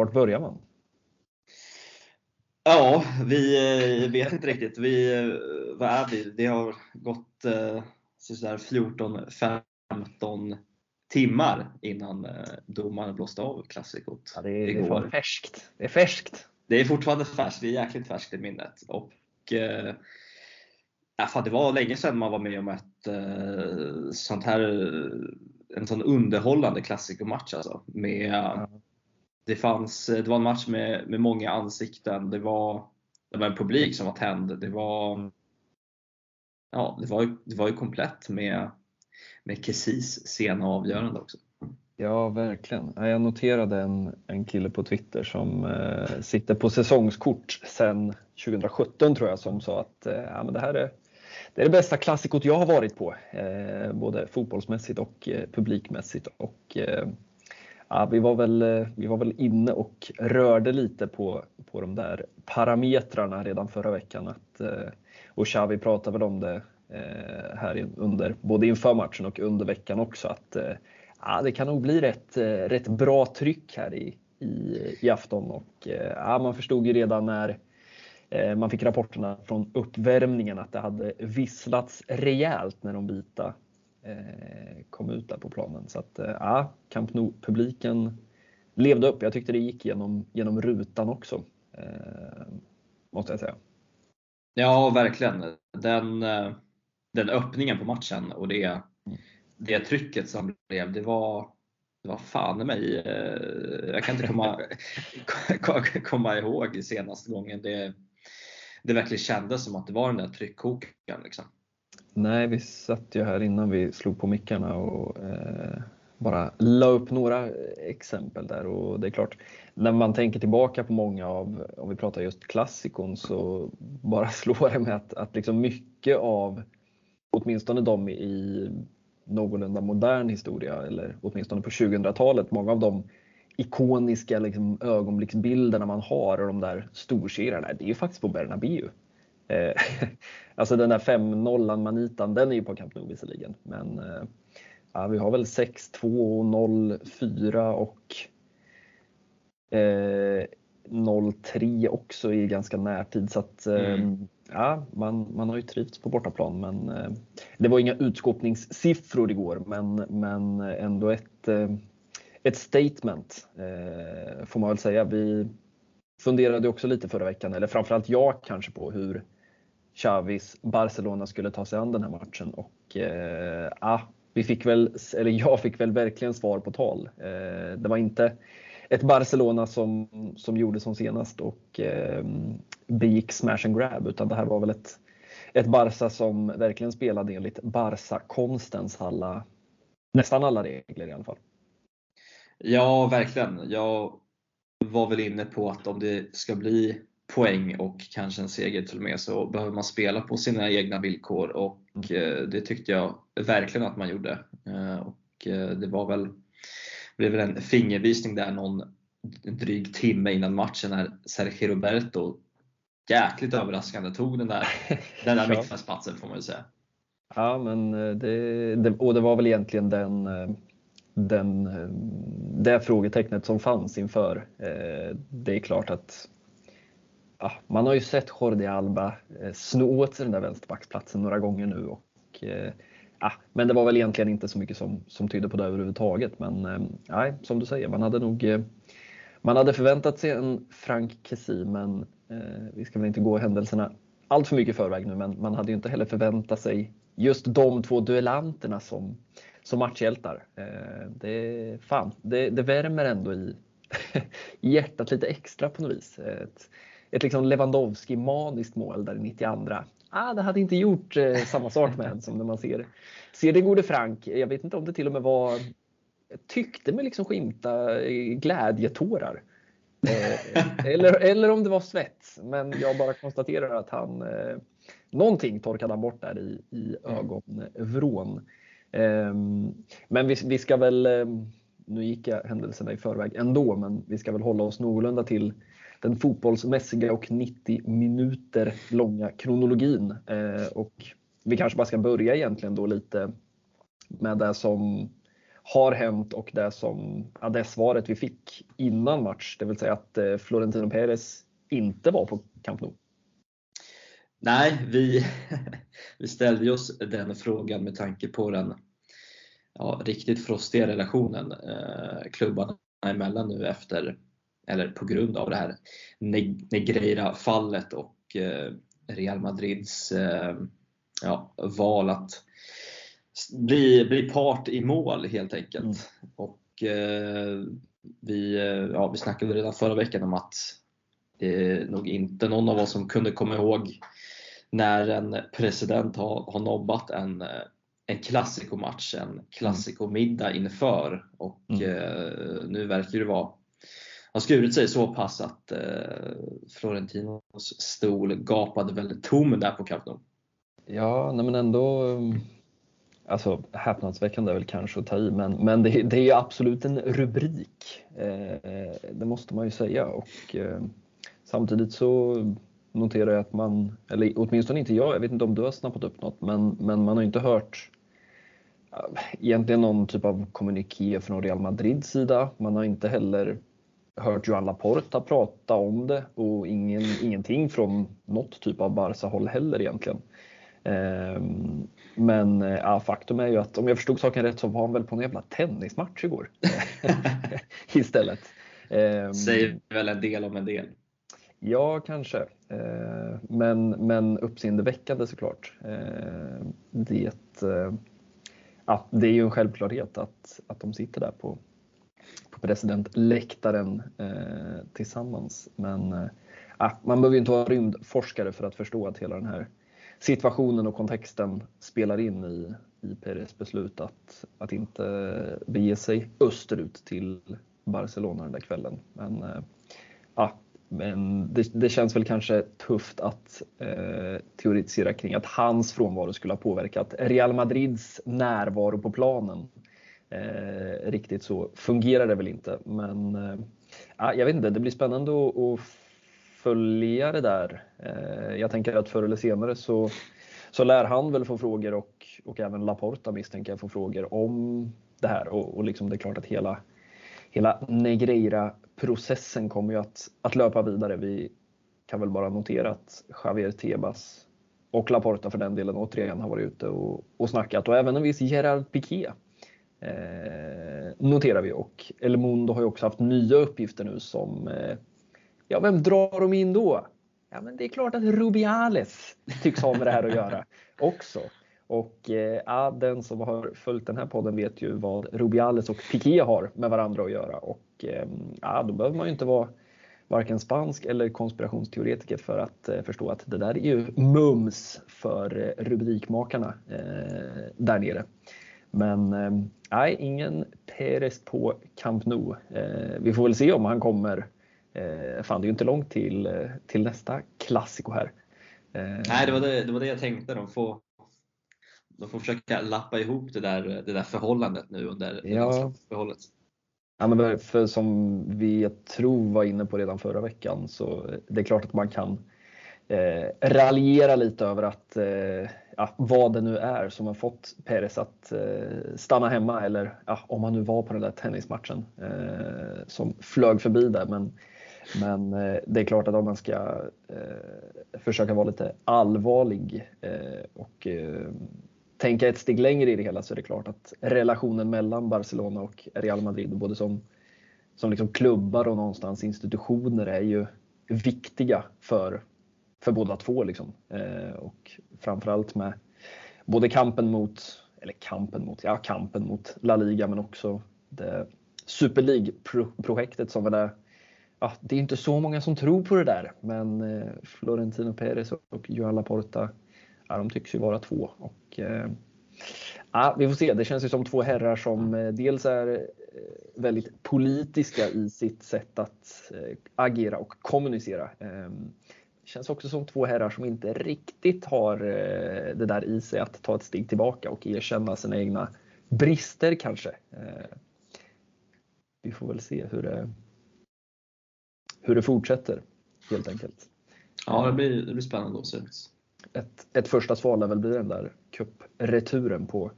vart börjar man? Ja, vi eh, vet inte riktigt. Vi, eh, vad är vi? Det har gått eh, sådär 14-15 timmar innan domaren blåste av klassikot. Ja, det, är, det är färskt. Det är färskt. Det är fortfarande färskt. Det är jäkligt färskt i minnet. Och, ja, fan, det var länge sedan man var med om ett sånt här, en sån underhållande klassikermatch alltså. Med, ja det, fanns, det var en match med, med många ansikten. Det var, det var en publik som var tänd. Det var, ja, det var, det var ju komplett med, med Kessis sena avgörande också. Ja, verkligen. Jag noterade en, en kille på Twitter som eh, sitter på säsongskort sedan 2017 tror jag som sa att eh, ja, men det här är det är det bästa klassikot jag har varit på, eh, både fotbollsmässigt och eh, publikmässigt. Och, eh, Ja, vi, var väl, eh, vi var väl inne och rörde lite på, på de där parametrarna redan förra veckan. Att, eh, och Xavi pratade väl om det eh, här under, både inför matchen och under veckan också. Att ja, det kan nog bli rätt, rätt bra tryck här i, i, i afton. Och, ja, man förstod ju redan när man fick rapporterna från uppvärmningen att det hade visslats rejält när de vita kom ut där på planen. Så att eh, ja, Camp Nou-publiken levde upp. Jag tyckte det gick genom, genom rutan också. Eh, måste jag säga. Ja, verkligen. Den, den öppningen på matchen och det, det trycket som blev, det var, det var fan i mig. Jag kan inte komma, komma ihåg senaste gången det, det verkligen kändes som att det var den där tryckkokaren. Liksom. Nej, vi satt ju här innan vi slog på mickarna och eh, bara la upp några exempel där och det är klart, när man tänker tillbaka på många av, om vi pratar just klassikon, så bara slår det med att, att liksom mycket av, åtminstone de i någorlunda modern historia, eller åtminstone på 2000-talet, många av de ikoniska liksom, ögonblicksbilderna man har och de där storserierna, det är ju faktiskt på Bernabéu. Eh, alltså den där 5-0 manitan, den är ju på Camp Nou visserligen. Men eh, ja, vi har väl 6-2, 0-4 och eh, 0-3 också i ganska närtid. Så att, eh, mm. ja, man, man har ju trivts på bortaplan. Men, eh, det var inga utskåpningssiffror igår men, men ändå ett, eh, ett statement får man väl säga. Vi funderade också lite förra veckan, eller framförallt jag kanske på hur Chavis Barcelona skulle ta sig an den här matchen och eh, ah, vi fick väl, eller jag fick väl verkligen svar på tal. Eh, det var inte ett Barcelona som, som gjorde som senast och eh, begick smash and grab utan det här var väl ett, ett Barca som verkligen spelade enligt Barca-konstens alla, nästan alla regler i alla fall. Ja, verkligen. Jag var väl inne på att om det ska bli poäng och kanske en seger till och med så behöver man spela på sina egna villkor och mm. eh, det tyckte jag verkligen att man gjorde. Eh, och eh, det var väl, blev väl en fingervisning där någon dryg timme innan matchen när Sergio Roberto jäkligt överraskande tog den där, den där mittfältsplatsen får man ju säga. Ja, men det, det, och det var väl egentligen den, den, det frågetecknet som fanns inför. Det är klart att ja, man har ju sett Jordi Alba eh, sno åt sig den där vänsterbacksplatsen några gånger nu. Och, eh, ja, men det var väl egentligen inte så mycket som, som tydde på det överhuvudtaget. Men eh, nej, som du säger, man hade nog man hade förväntat sig en Frank Kessie, men eh, vi ska väl inte gå händelserna allt för mycket i förväg nu, men man hade ju inte heller förväntat sig just de två duellanterna som, som matchhjältar. Eh, det, fan, det, det värmer ändå i, i hjärtat lite extra på något vis. Ett, ett liksom Lewandowski-maniskt mål där i 92. Ah, det hade inte gjort eh, samma sak med en som när man ser, ser den gode Frank. Jag vet inte om det till och med var, tyckte mig liksom skimta eh, glädjetårar. Eh, eller, eller om det var svett. Men jag bara konstaterar att han, eh, någonting torkade han bort där i, i ögonvrån. Eh, men vi, vi ska väl, eh, nu gick jag händelserna i förväg ändå, men vi ska väl hålla oss någorlunda till den fotbollsmässiga och 90 minuter långa kronologin. Eh, och vi kanske bara ska börja egentligen då lite med det som har hänt och det, som, ja, det svaret vi fick innan match, det vill säga att eh, Florentino Perez inte var på Camp Nou. Nej, vi, vi ställde oss den frågan med tanke på den ja, riktigt frostiga relationen eh, klubbarna emellan nu efter, eller på grund av det här Negreira-fallet och eh, Real Madrids eh, ja, val att bli, bli part i mål helt enkelt. Mm. Och eh, vi, ja, vi snackade redan förra veckan om att det är nog inte någon av oss som kunde komma ihåg när en president har, har nobbat en, en klassikomatch, en klassikomiddag inför och mm. eh, nu verkar det vara har skurit sig så pass att eh, Florentinos stol gapade väldigt tom där på Camp Nou. Ja, nej men ändå mm, Alltså häpnadsväckande är väl kanske att ta i, men, men det, det är absolut en rubrik. Eh, det måste man ju säga och eh, samtidigt så noterar jag att man, eller åtminstone inte jag, jag vet inte om du har snappat upp något, men, men man har inte hört eh, egentligen någon typ av kommuniké från Real Madrids sida. Man har inte heller hört Joan Laporta prata om det och ingen, ingenting från något typ av Barca-håll heller egentligen. Ehm, men eh, ja, faktum är ju att om jag förstod saken rätt så var han väl på en jävla tennismatch igår istället. Ehm, Säger väl en del om en del. Ja, kanske. Ehm, men, men uppseendeväckande såklart. Det, ja, det är ju en självklarhet att, att de sitter där på, på presidentläktaren eh, tillsammans. Men eh, ah, man behöver ju inte vara rymdforskare för att förstå att hela den här situationen och kontexten spelar in i, i Peres beslut att, att inte bege sig österut till Barcelona den där kvällen. Men, eh, ja, men det, det, känns väl kanske tufft att eh, teoretisera kring att hans frånvaro skulle ha påverkat Real Madrids närvaro på planen. Eh, riktigt så fungerar det väl inte, men eh, ah, jag vet inte, det blir spännande att, att följa det där. Eh, jag tänker att förr eller senare så, så lär han väl få frågor och, och även Laporta misstänker jag få frågor om det här och, och liksom det är klart att hela, hela Negreira-processen kommer ju att, att löpa vidare. Vi kan väl bara notera att Javier Tebas och Laporta för den delen återigen har varit ute och, och snackat och även en viss Gerard Piqué noterar vi och El Mundo har ju också haft nya uppgifter nu som eh, Ja, vem drar de in då? Ja, men det är klart att Rubiales tycks ha med det här att göra också. Och eh, ja, den som har följt den här podden vet ju vad Rubiales och Piqué har med varandra att göra och eh, ja, då behöver man ju inte vara varken spansk eller konspirationsteoretiker för att eh, förstå att det där är ju mums för rubrikmakarna där nere. Men nej, ingen Perez på Camp Nou. vi får väl se om han kommer Eh, fan, det är ju inte långt till, eh, till nästa klassiko här. Eh, Nej, det var det, det var det jag tänkte. De får, de får försöka lappa ihop det där, det där förhållandet nu under ja. förhållet. Ja, men för som vi jag tror var inne på redan förra veckan så det är klart att man kan eh, raljera lite över att eh, ja, vad det nu är som har fått Perez att eh, stanna hemma eller ja, om han nu var på den där tennismatchen eh, som flög förbi där. Men men eh, det är klart att om man ska eh, försöka vara lite allvarlig eh, och eh, tänka ett steg längre i det hela så är det klart att relationen mellan Barcelona och Real Madrid, både som, som liksom klubbar och någonstans institutioner, är ju viktiga för, för båda två. Liksom. Eh, och framförallt med både kampen mot, eller kampen mot, ja kampen mot La Liga men också det Super League-projektet som var där. ja, det är inte så många som tror på det där, men eh, Florentino Perez och Joan Laporta, ja, de tycks ju vara två. Och, eh, ja, vi får se, det känns ju som två herrar som eh, dels är eh, väldigt politiska i sitt sätt att eh, agera och kommunicera. Ehm, Känns också som två herrar som inte riktigt har eh, det där i sig att ta ett steg tillbaka och erkänna sina egna brister kanske. Vi får väl se hur det, hur det fortsätter helt enkelt. Ja, det blir, det blir spännande att se. Ett, ett första svar lär väl bli den där cupreturen på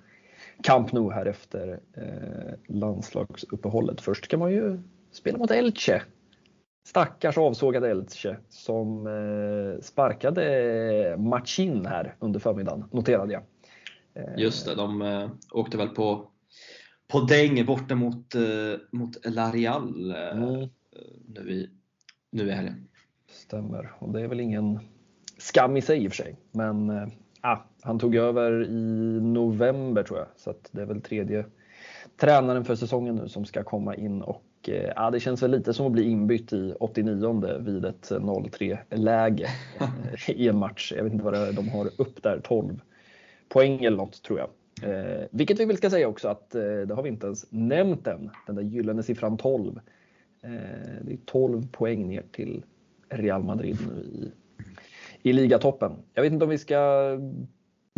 Camp Nou här efter eh, landslagsuppehållet. Först ska man ju spela mot Elche. Stackars avsågade Elche som eh, sparkade Machin här under förmiddagen, noterade jag. Eh, Just det, de eh, åkte väl på, på däng borta mot, eh, mot Larial eh, mm. nu, i, nu i helgen. Stämmer, och det är väl ingen skam i sig i och för sig. Men eh, han tog över i november tror jag, så att det är väl tredje tränaren för säsongen nu som ska komma in och eh, ja, det känns väl lite som att bli inbytt i 89 vid ett 0-3 läge eh, i en match. Jag vet inte vad det är de har upp där, 12 poäng eller något tror jag. Eh, vilket vi väl ska säga också att eh, det har vi inte ens nämnt än, den där gyllene siffran 12. Eh, det är 12 poäng ner till Real Madrid nu i, i ligatoppen. Jag vet inte om vi ska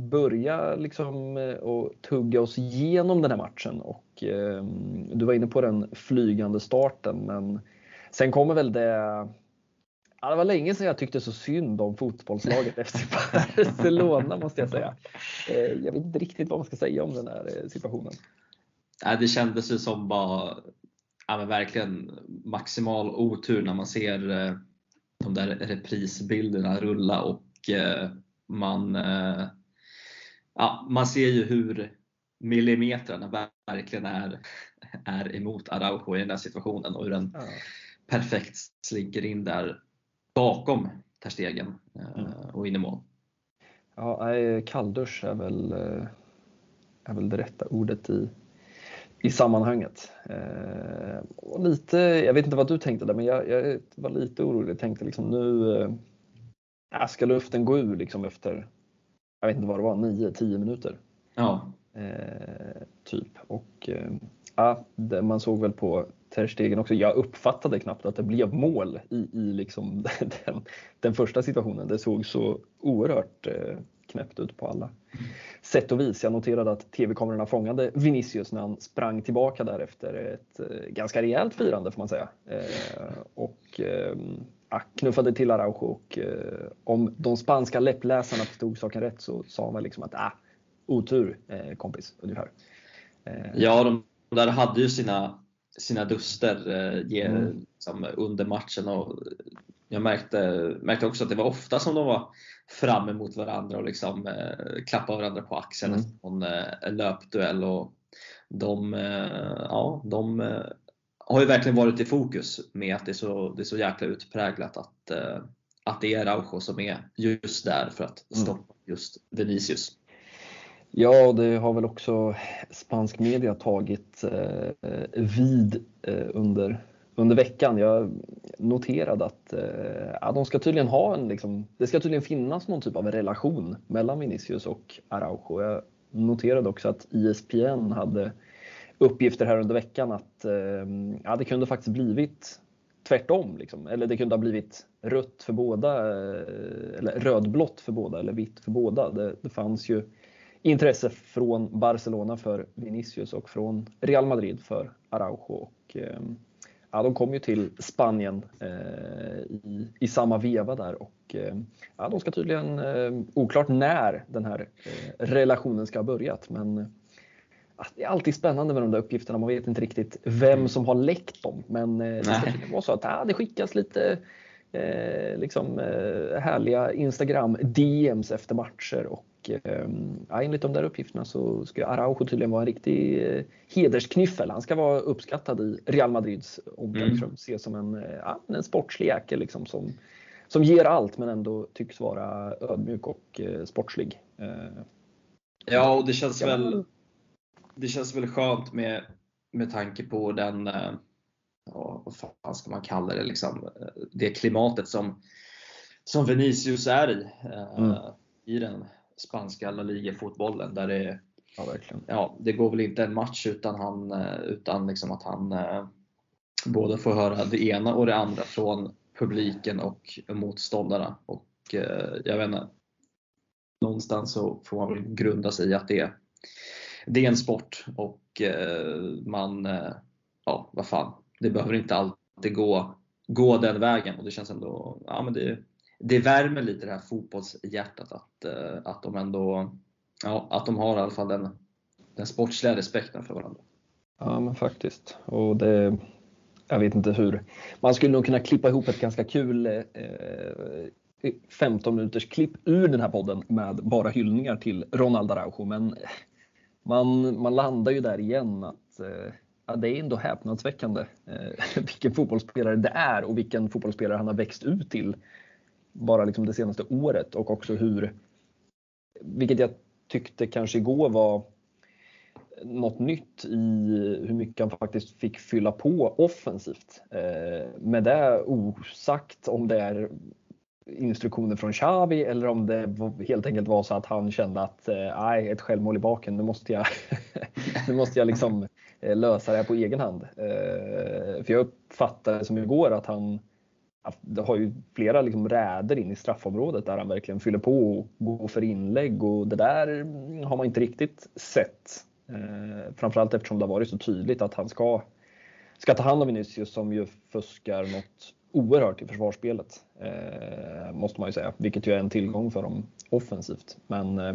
börja liksom eh, och tugga oss igenom den här matchen och eh, du var inne på den flygande starten men sen kommer väl det Ja, det var länge sedan jag tyckte så synd om fotbollslaget efter Barcelona måste jag säga. Eh, jag vet inte riktigt vad man ska säga om den här eh, situationen. Ja, det kändes ju som bara ja, verkligen maximal otur när man ser de där reprisbilderna rulla och man ja, man ser ju hur millimetrarna verkligen är, är emot Araujo i den här situationen och hur den ja. perfekt slinker in där bakom Ter Stegen eh, mm. och in i mål. Ja, kalldusch är väl, eh, är väl det rätta ordet i, i sammanhanget. Eh, och lite, jag vet inte vad du tänkte där, men jag, jag var lite orolig. Jag tänkte liksom nu äh, ska luften gå ur liksom efter jag vet inte vad det var, 9-10 minuter. Ja. Eh, typ. Och eh, ja, man såg väl på Ter Stegen också. Jag uppfattade knappt att det blev mål i, i liksom den, den första situationen. Det såg så oerhört eh, knäppt ut på alla sätt och vis. Jag noterade att tv-kamerorna fångade Vinicius när han sprang tillbaka där efter ett eh, ganska rejält firande får man säga. Eh, och ehm, knuffade till Araujo och eh, om de spanska läppläsarna förstod saken rätt så sa väl liksom att ah, otur eh, kompis ungefär. Eh. Ja, de där hade ju sina, sina duster eh, mm. liksom, under matchen och jag märkte, märkte också att det var ofta som de var fram emot varandra och liksom eh, klappade varandra på axeln mm. efter någon eh, löpduell. Och de, eh, ja, de har ju verkligen varit i fokus med att det är så, det är så jäkla utpräglat att, eh, att det är Araujo som är just där för att mm. stoppa just Vinicius. Ja, det har väl också spansk media tagit eh, vid eh, under, under veckan. Jag noterade att eh, ja, de ska tydligen ha en, liksom, det ska tydligen finnas någon typ av relation mellan Vinicius och Araujo. Jag noterade också att ISPN hade uppgifter här under veckan att eh, ja, det kunde faktiskt blivit tvärtom. Liksom. Eller det kunde ha blivit rött för båda, eh, eller rödblått för båda eller vitt för båda. Det, det fanns ju intresse från Barcelona för Vinicius och från Real Madrid för Araujo. Och, eh, ja, de kom ju till Spanien eh, i, i samma veva där och eh, ja, de ska tydligen, eh, oklart när den här relationen ska ha börjat, men det är alltid spännande med de där uppgifterna. Man vet inte riktigt vem mm. som har läckt dem. Men eh, det kan vara så att ja, det skickas lite eh, liksom, eh, härliga Instagram DMs efter matcher. Och, eh, ja, enligt de där uppgifterna så ska Araujo tydligen vara en riktig eh, hedersknyffel. Han ska vara uppskattad i Real Madrids omklädningsrum. Mm. Ses som en, eh, ja, en sportslig jäkel liksom, som, som ger allt men ändå tycks vara ödmjuk och eh, sportslig. Ja, och det känns väl det känns väl skönt med, med tanke på den, eh, ja, vad fan ska man kalla det, liksom, eh, det klimatet som, som Vinicius är i. Eh, mm. I den spanska La Liga-fotbollen där det, ja. Ja, det går väl inte en match utan, han, utan liksom att han både får höra det ena och det andra från publiken och motståndarna. Och jag vet inte, någonstans så får man väl grunda sig i att det det är en sport och eh, man, eh, ja vad fan, det behöver inte alltid gå, gå den vägen och det känns ändå, ja men det, det värmer lite det här fotbollshjärtat att, eh, att de ändå, ja att de har i alla fall den, den sportsliga respekten för varandra. Ja men faktiskt. Och det, jag vet inte hur. Man skulle nog kunna klippa ihop ett ganska kul eh, 15 minuters klipp ur den här podden med bara hyllningar till Ronald Araujo. Men man, man landar ju där igen att eh, ja, det är ändå häpnadsväckande eh, vilken fotbollsspelare det är och vilken fotbollsspelare han har växt ut till bara liksom det senaste året och också hur, vilket jag tyckte kanske igår var något nytt i hur mycket han faktiskt fick fylla på offensivt. Eh, med det osagt om det är instruktioner från Xavi eller om det helt enkelt var så att han kände att eh, nej, ett självmål i baken, nu måste jag, nu måste jag liksom eh, lösa det här på egen hand. Eh, för jag uppfattade som igår att han det har ju flera liksom räder in i straffområdet där han verkligen fyller på och går för inlägg och det där har man inte riktigt sett framförallt eftersom det har varit så tydligt att han ska, ska ta hand om Vinicius som ju fuskar något oerhört i försvarsspelet. Eh, måste man ju säga, vilket ju är en tillgång för dem offensivt. Men eh,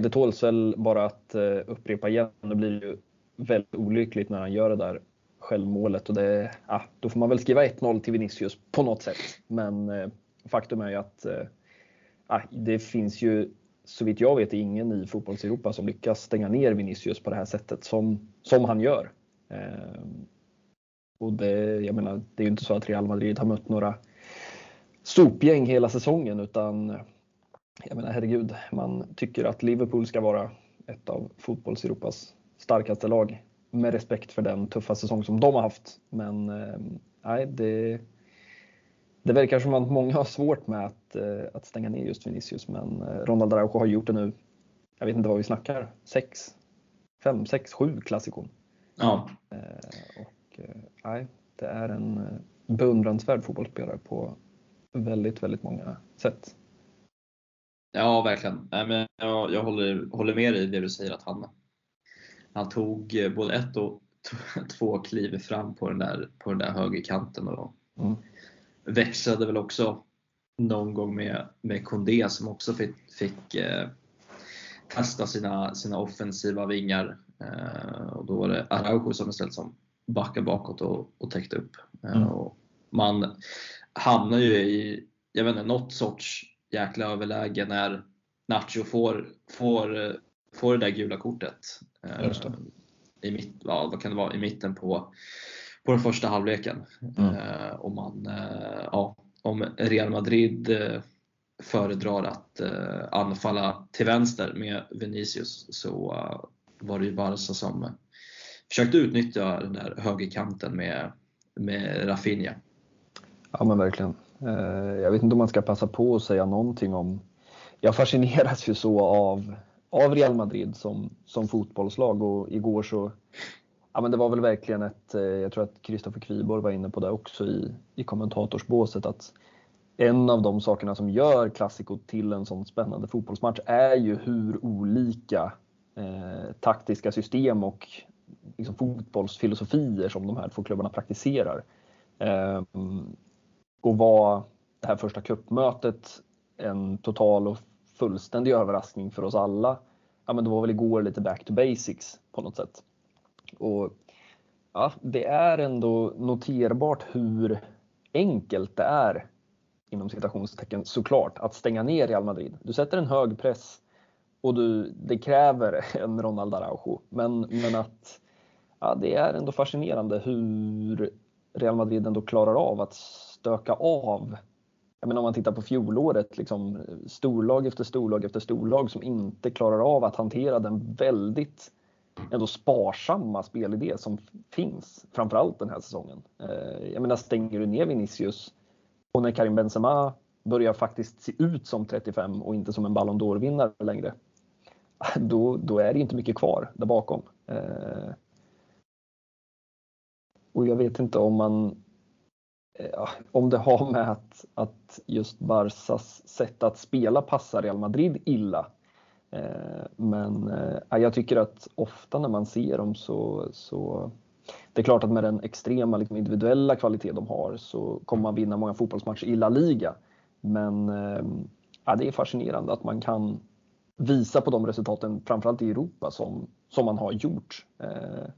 det tåls väl bara att eh, upprepa igen. Det blir ju väldigt olyckligt när han gör det där självmålet och det, ah, då får man väl skriva 1-0 till Vinicius på något sätt. Men eh, faktum är ju att eh, det finns ju så vitt jag vet ingen i fotbolls-Europa som lyckas stänga ner Vinicius på det här sättet som, som han gör. Eh, Eh, och det, jag menar, det är ju inte så att Real Madrid har mött några sopgäng hela säsongen utan jag menar herregud, man tycker att Liverpool ska vara ett av fotbolls-Europas starkaste lag med respekt för den tuffa säsong som de har haft. Men eh, nej, det, det verkar som att många har svårt med att, eh, att stänga ner just Vinicius, men eh, Ronald Araujo har gjort det nu. Jag vet inte vad vi snackar, sex, fem, sex, sju klassikon. Ja. Eh, och, nej, det är en beundransvärd fotbollsspelare på väldigt, väldigt många sätt. Ja, verkligen. Nej, men jag, jag håller, håller med dig i det du säger att han, han tog både ett och två kliv fram på den där, på den där högerkanten. Och, mm växlade väl också någon gång med, med Kondé som också fick, fick eh, testa sina, sina offensiva vingar. Eh, och då var det Araujo som istället som backade bakåt och, och täckte upp. Eh, mm. och man hamnar ju i jag vet inte, något sorts jäkla överläge när Nacho får, får, får det där gula kortet. Eh, I, mitt, ja, vad kan det vara, i mitten på på den första halvleken. Mm. Eh, om, man, ja, om Real Madrid föredrar att anfalla till vänster med Vinicius så var det ju Barca som försökte utnyttja den där högerkanten med, med Rafinha. Ja men verkligen. Eh, jag vet inte om man ska passa på att säga någonting om jag fascineras ju så av, av Real Madrid som, som fotbollslag och igår så Ja, men det var väl verkligen ett, eh, jag tror att Kristoffer Kviborg var inne på det också i, i kommentatorsbåset, att en av de sakerna som gör Classico till en sån spännande fotbollsmatch är ju hur olika eh, taktiska system och liksom, fotbollsfilosofier som de här två klubbarna praktiserar. Eh, och var det här första kuppmötet en total och fullständig överraskning för oss alla? Ja, men det var väl igår lite back to basics på något sätt. Och ja, det är ändå noterbart hur enkelt det är inom citationstecken såklart att stänga ner Real Madrid. Du sätter en hög press och du, det kräver en Ronald Araujo. Men, men att ja, det är ändå fascinerande hur Real Madrid ändå klarar av att stöka av. Jag menar om man tittar på fjolåret, liksom, storlag efter storlag efter storlag som inte klarar av att hantera den väldigt ändå sparsamma spelidé som finns, framförallt den här säsongen. Eh, jag menar, stänger du ner Vinicius och när Karim Benzema börjar faktiskt se ut som 35 och inte som en Ballon d'Or-vinnare längre, då, då är det inte mycket kvar där bakom. Eh, och jag vet inte om man eh, om det har med att, att just Barsas sätt att spela passar Real Madrid illa Eh, men eh, jag tycker att ofta när man ser dem så, så det är klart att med den extrema liksom, individuella kvalitet de har så kommer man vinna många fotbollsmatcher i La Liga. Men eh, ja, det är fascinerande att man kan visa på de resultaten, framförallt i Europa, som, som man har gjort. Eh,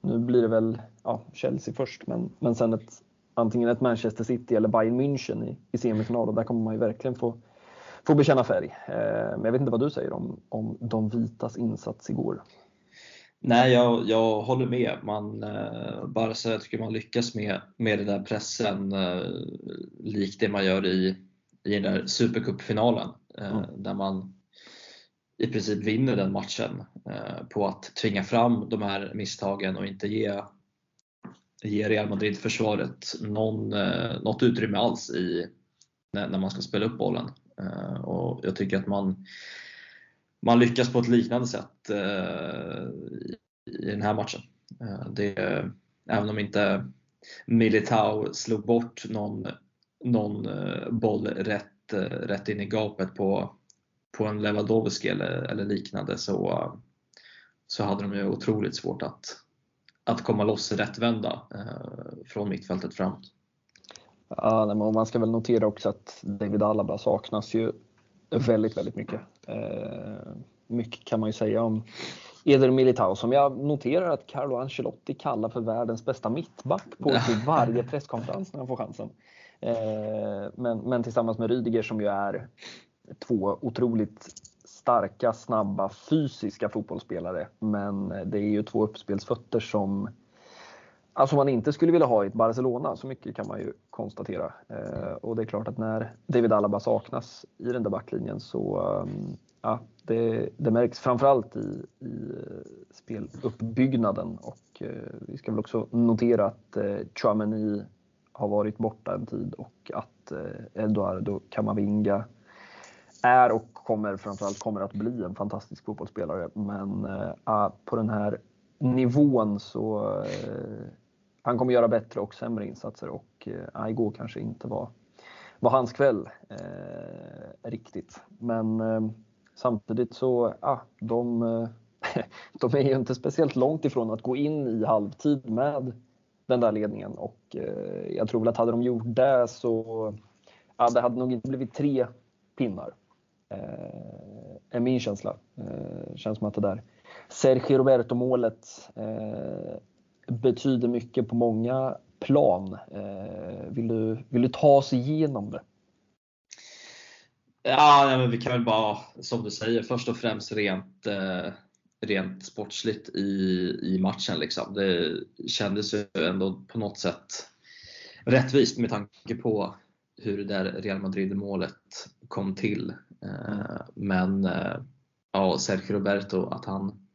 nu blir det väl ja, Chelsea först, men, men sen ett, antingen ett Manchester City eller Bayern München i, i semifinal och där kommer man ju verkligen få, få bekänna färg. Eh, men jag vet inte vad du säger om, om de vitas insats igår. Nej, jag, jag håller med. Man, eh, Barca, jag tycker man lyckas med, med den där pressen eh, likt det man gör i, i den där Supercupfinalen eh, mm. där man i princip vinner den matchen eh, på att tvinga fram de här misstagen och inte ge, ge Real Madrid-försvaret någon, eh, något utrymme alls i, när, när man ska spela upp bollen. Eh, och jag tycker att man man lyckas på ett liknande sätt i den här matchen. Det, även om inte Militao slog bort någon, någon boll rätt, rätt in i gapet på, på en Lewandowski eller, eller liknande så, så hade de ju otroligt svårt att, att komma loss rättvända från mittfältet framåt. Ja, men man ska väl notera också att David Alaba saknas ju väldigt, väldigt mycket. Eh, mycket kan man ju säga om Eder Militao som jag noterar att Carlo Ancelotti kallar för världens bästa mittback på typ varje presskonferens när han får chansen. Eh, men, men tillsammans med Rydiger som ju är två otroligt starka, snabba, fysiska fotbollsspelare. Men eh, det är ju två uppspelsfötter som Alltså man inte skulle vilja ha i ett Barcelona, så mycket kan man ju konstatera. Eh, och det är klart att när David Alaba saknas i den där backlinjen så um, ja, det, det märks framförallt i, i eh, speluppbyggnaden och eh, vi ska väl också notera att eh, Chouameni har varit borta en tid och att eh, Eduardo Camavinga är och kommer framförallt kommer att bli en fantastisk fotbollsspelare. Men eh, ah, på den här nivån så eh, han kommer göra bättre och sämre insatser och eh, ah, igår kanske inte var, var hans kväll eh, riktigt. Men eh, samtidigt så, ja, de, eh, de är ju inte speciellt långt ifrån att gå in i halvtid med den där ledningen och eh, jag tror väl att hade de gjort det så ja, det hade nog inte blivit tre pinnar. Eh, är min känsla. Eh, känns som att det där Sergio Roberto målet eh, betyder mycket på många plan. Eh, vill, du, vill du ta oss igenom det? Ja, nej, men vi kan väl bara, som du säger, först och främst rent, eh, rent sportsligt i, i matchen. Liksom. Det kändes ju ändå på något sätt rättvist med tanke på hur det där Real Madrid-målet kom till. Eh, men eh, ja, Sergio Roberto, att han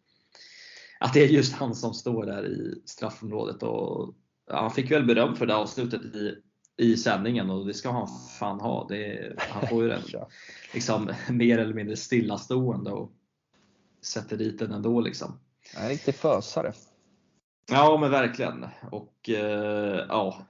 att det är just han som står där i straffområdet. Och, ja, han fick väl beröm för det avslutet i, i sändningen och det ska han fan ha. Det, han får ju den liksom, mer eller mindre stillastående och sätter dit den ändå. Liksom. En riktig fösare. Ja men verkligen. Och eh, ja,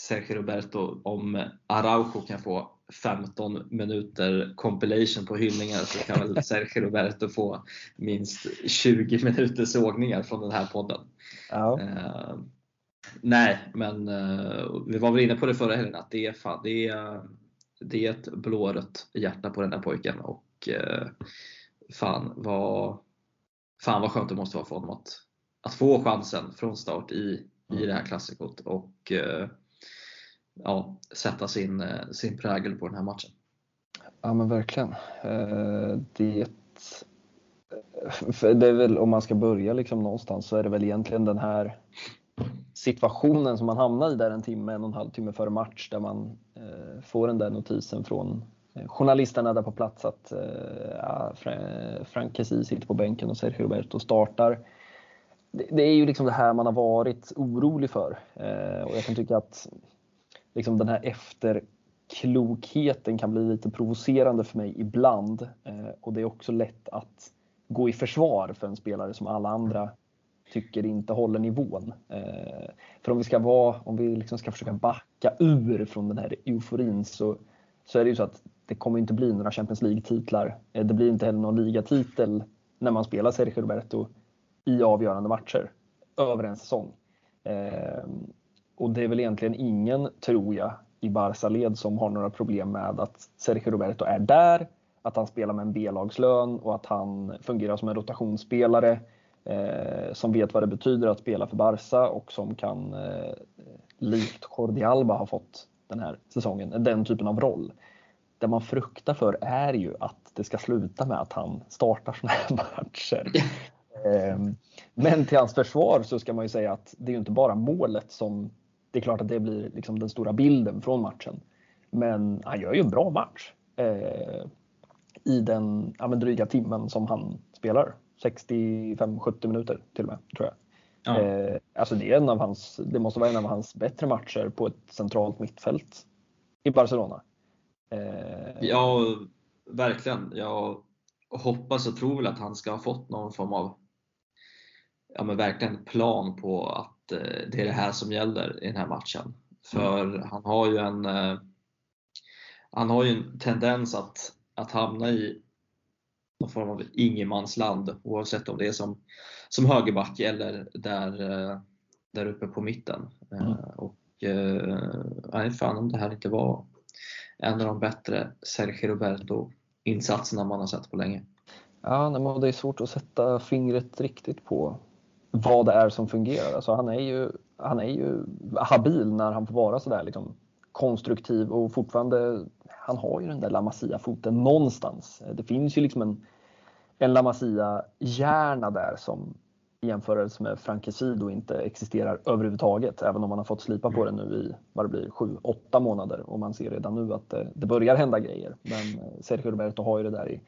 Sergio Roberto, om Araujo kan få 15 minuter compilation på hyllningar så kan väl Sergio Roberto få minst 20 minuter sågningar från den här podden. Ja. Uh, nej, men uh, vi var väl inne på det förra helgen att det är, fan, det är, det är ett blårött hjärta på den här pojken och uh, fan, vad, fan vad skönt det måste vara för honom att, att få chansen från start i, i det här klassikot. Och, ja, sätta sin, eh, sin prägel på den här matchen. Ja men verkligen. Eh, det, det är väl, om man ska börja liksom någonstans så är det väl egentligen den här situationen som man hamnar i där en timme, en och en halv timme före match där man eh, får den där notisen från journalisterna där på plats att ja, Frank Kessie sitter på bänken och Sergio Roberto startar. Det, det, är ju liksom det här man har varit orolig för och jag kan tycka att liksom den här efterklokheten kan bli lite provocerande för mig ibland. Eh, och det är också lätt att gå i försvar för en spelare som alla andra tycker inte håller nivån. Eh, för om vi ska vara, om vi liksom ska försöka backa ur från den här euforin så, så är det ju så att det kommer inte bli några Champions League-titlar. Eh, det blir inte heller någon ligatitel när man spelar Sergio Roberto i avgörande matcher över en säsong. Eh, och det är väl egentligen ingen, tror jag, i Barca-led som har några problem med att Sergio Roberto är där att han spelar med en B-lagslön och att han fungerar som en rotationsspelare eh, som vet vad det betyder att spela för Barca och som kan, eh, likt Jordi Alba har fått den här säsongen, den typen av roll. Det man fruktar för är ju att det ska sluta med att han startar sådana här matcher. Ehm, men till hans försvar så ska man ju säga att det är inte bara målet som, det är klart att det blir liksom den stora bilden från matchen. Men han gör ju en bra match eh, i den ja, dryga timmen som han spelar. 65-70 minuter till och med, tror jag. Ja. Eh, alltså det, är en av hans, det måste vara en av hans bättre matcher på ett centralt mittfält i Barcelona. Eh, ja, verkligen. Jag hoppas och tror väl att han ska ha fått någon form av ja, men verkligen plan på att eh, det är det här som gäller i den här matchen. För mm. han har ju en eh, han har ju en tendens att, att hamna i någon form av ingenmansland oavsett om det är som, som högerback eller där, eh, där uppe på mitten. Mm. Och nej, fan om det här inte var en av de bättre Sergio Roberto-insatserna man har sett på länge. Ja, men det är svårt att sätta fingret riktigt på vad det är som fungerar. Alltså han, är ju, han är ju habil när han får vara sådär liksom, konstruktiv och fortfarande, han har ju den där La Masia-foten någonstans. Det finns ju liksom en, en La Masia-hjärna där som i jämförelse med Frankesido inte existerar överhuvudtaget. Även om man har fått slipa på det nu i vad det blir, sju, åtta månader och man ser redan nu att det, det börjar hända grejer. Men eh, Sergio Roberto har ju det där i,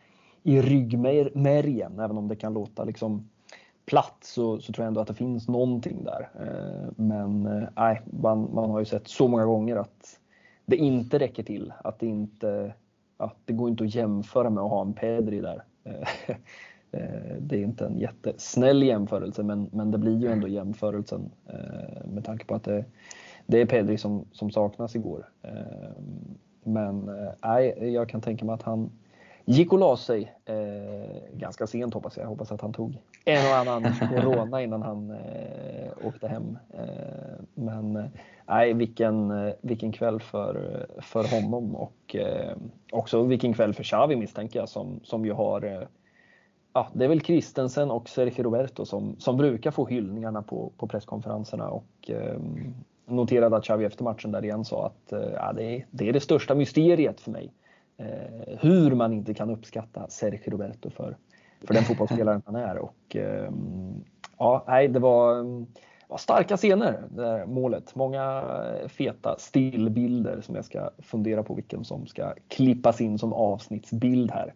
i ryggmärgen, även om det kan låta liksom platt så, så, tror jag ändå att det finns någonting där. Eh, men eh, nej, man, man har ju sett så många gånger att det inte räcker till. Att det inte, att det går inte att jämföra med att ha en Pedri där. Eh, det är inte en jättesnäll jämförelse men, men det blir ju ändå jämförelsen med tanke på att det, det är Pedri som, som saknas igår. Men nej, jag kan tänka mig att han, gick och la sig eh, ganska sent hoppas jag. Hoppas att han tog en och annan corona innan han eh, åkte hem. Eh, men eh, nej, vilken, eh, vilken kväll för, för honom och eh, också vilken kväll för Xavi misstänker jag som, som ju har Ja, det är väl Kristensen och Sergio Roberto som, som brukar få hyllningarna på, på presskonferenserna och noterade att Xavi efter matchen där igen sa att ja, det, är, det är det största mysteriet för mig eh, hur man inte kan uppskatta Sergio Roberto för, för den fotbollsspelaren han är. Och, eh, ja, nej, det var, var starka scener, det här målet. Många feta stillbilder som jag ska fundera på vilken som ska klippas in som avsnittsbild här.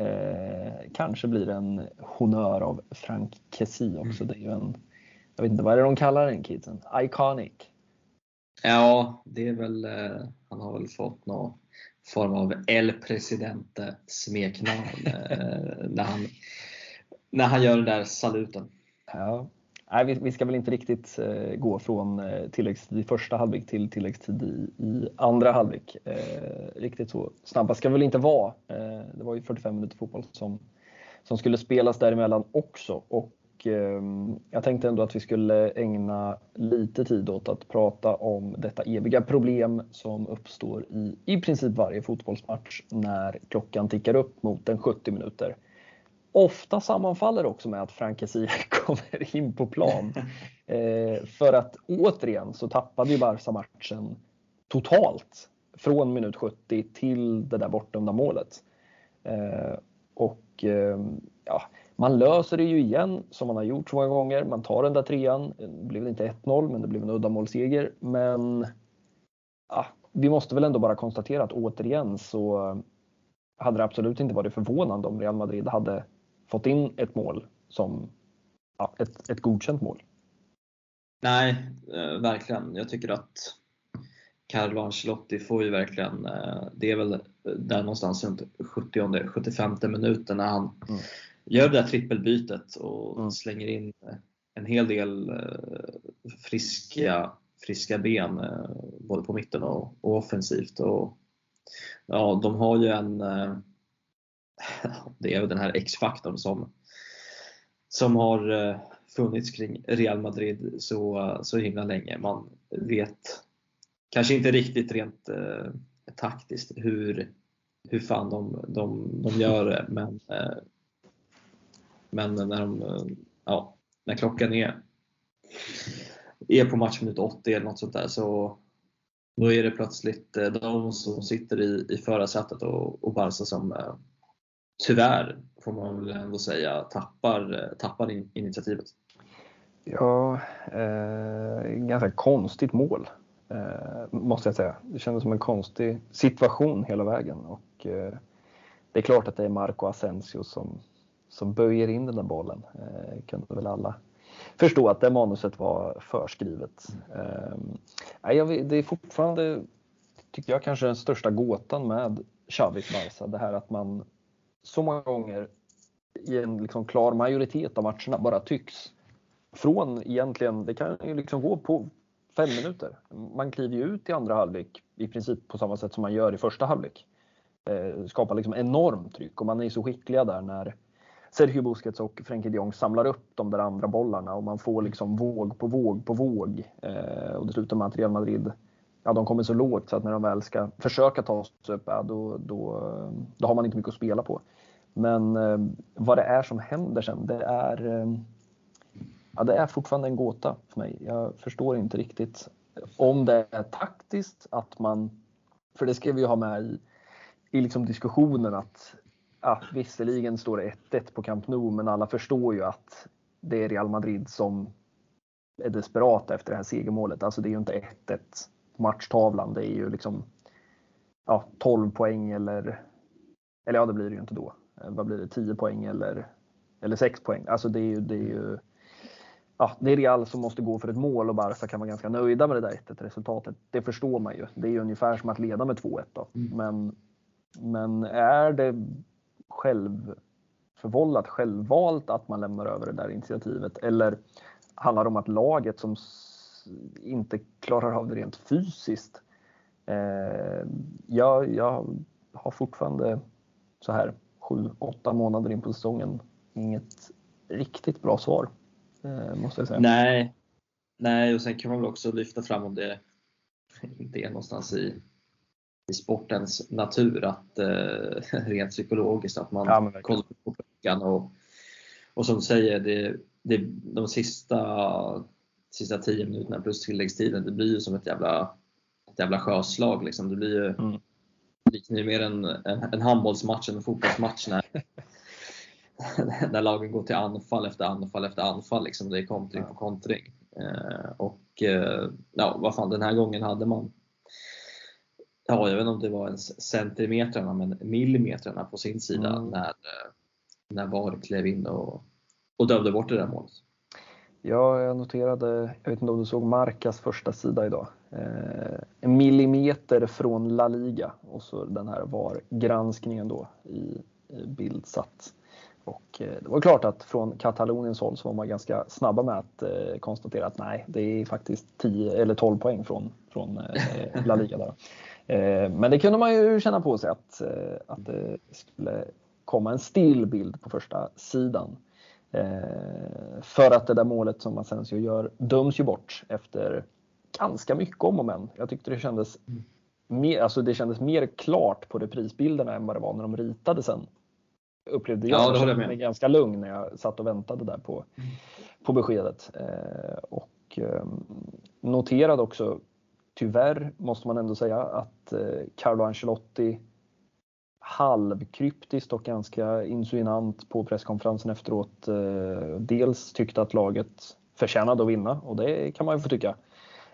Eh, kanske blir det en honör av Frank Kessie också. Det är ju en, jag vet inte, vad är det de kallar den kidsen? Iconic? Ja, det är väl, eh, han har väl fått något form av El Presidente smeknamn eh, när, han, när han gör den där saluten. Ja. Nej, vi, vi ska väl inte riktigt eh, gå från eh, tilläggstid i första halvlek till tilläggstid i, i andra halvlek. Eh, riktigt så snabba ska vi väl inte vara. Eh, det var ju 45 minuter fotboll som, som skulle spelas däremellan också och Ehm, jag tänkte ändå att vi skulle ägna lite tid åt att prata om detta eviga problem som uppstår i i princip varje fotbollsmatch när klockan tickar upp mot en 70 minuter. Ofta sammanfaller också med att Frank kommer in på plan. Eh, för att återigen så tappade ju Barca matchen totalt från minut 70 till det där bortdömda målet. Eh, och ehm, ja, man löser det ju igen som man har gjort så många gånger. Man tar den där trean. Det blev inte 1-0 men det blev en uddamålsseger. Men ja, vi måste väl ändå bara konstatera att återigen så hade det absolut inte varit förvånande om Real Madrid hade fått in ett mål som ja, ett, ett godkänt mål. Nej, eh, verkligen. Jag tycker att Carlo Ancelotti får ju verkligen, eh, det är väl där någonstans runt 70-75 minuten när han mm gör det där trippelbytet och mm. slänger in en hel del eh, friska, friska ben eh, både på mitten och, och offensivt. Och, ja, de har ju en eh, det är den här X-faktorn som, som har funnits kring Real Madrid så, så himla länge. Man vet kanske inte riktigt rent eh, taktiskt hur hur fan de, de, de gör det. Men, eh, men när, de, ja, när klockan är, är på matchminut 80 eller något sånt där så då är det plötsligt eh, de som sitter i, i förarsätet och, och Barca som eh, tyvärr, får man väl ändå säga, tappar, eh, tappar initiativet. Ja, eh, ganska konstigt mål eh, måste jag säga. Det kändes som en konstig situation hela vägen och eh, det är klart att det är Marco Asensio som, som böjer in den där bollen. Eh, kunde väl alla förstå att det manuset var förskrivet. Eh, jag, det är fortfarande, tycker jag, kanske den största gåtan med Xavis Barca. Det här att man så många gånger i en liksom klar majoritet av matcherna bara tycks från egentligen, det kan ju liksom gå på fem minuter. Man kliver ju ut i andra halvlek i princip på samma sätt som man gör i första halvlek. Eh, skapar liksom enormt tryck och man är så skickliga där när Sergio Busquets och Frenkie de Jong samlar upp de där andra bollarna och man får liksom våg på våg på våg. Eh, och det slutar med att Real Madrid ja, de kommer så lågt så att när de väl ska försöka ta sig upp, ja, då, då, då har man inte mycket att spela på. Men eh, vad det är som händer sen, det är, eh, ja, det är fortfarande en gåta för mig. Jag förstår inte riktigt om det är taktiskt att man, för det ska vi ju ha med i, i liksom diskussionen att ja, visserligen står det 1-1 på Camp Nou, men alla förstår ju att det är Real Madrid som är desperata efter det här segermålet. Alltså det är ju inte 1-1 matchtavlan. Det är ju liksom ja, 12 poäng eller, eller ja, det blir det ju inte då. Eh, vad blir det, 10 poäng eller, eller 6 poäng. Alltså det är ju, det är ju ja, det är Real som måste gå för ett mål och Barca kan vara ganska nöjda med det där 1 resultatet. Det förstår man ju. Det är ju ungefär som att leda med 2-1 då. Mm. Men, men är det självförvållat, självvalt att man lämnar över det där initiativet? Eller handlar det om att laget som inte klarar av det rent fysiskt. Eh, jag, jag har fortfarande så här sju, åtta månader in på säsongen inget riktigt bra svar. Eh, måste jag säga. Nej, Nej, och sen kan man väl också lyfta fram om det inte är någonstans i, i sportens natur att eh, rent psykologiskt att man ja, kollar på veckan och, och som du säger, det, det, de sista sista 10 minuterna plus tilläggstiden, det blir ju som ett jävla, ett jävla sjöslag. Liksom. Det blir ju mm. liknar mer en, en, en handbollsmatch än en fotbollsmatch när, när lagen går till anfall efter anfall efter anfall. Liksom. Det är kontring på kontring. Eh, och eh, ja, vad fan, den här gången hade man Ja, jag vet inte om det var ens centimetrarna, men millimetrarna på sin sida mm. när, eh, när VAR klev in och, och dömde bort det där målet. Ja, jag noterade, jag vet inte om du såg Marcas första sida idag. Eh, en millimeter från La Liga och så den här var granskningen då i, i Bildsatt. Och eh, det var klart att från Kataloniens håll så var man ganska snabba med att eh, konstatera att nej, det är faktiskt 10 eller 12 poäng från, från La Liga. Där. Eh, men det kunde man ju känna på sig att, eh, att det skulle komma en still bild på första sidan. Eh, för att det där målet som Asensio gör döms ju bort efter ganska mycket om och men. Jag tyckte det kändes, mer, alltså det kändes mer klart på reprisbilderna än vad det var när de ritade sen. Upplevde jag. Ja, jag kände mig ganska lugn när jag satt och väntade där på, på beskedet. Och eh, noterade också, tyvärr måste man ändå säga, att eh, Carlo Ancelotti halvkryptiskt och ganska insinuant på presskonferensen efteråt. Eh, dels tyckte att laget förtjänade att vinna och det kan man ju få tycka.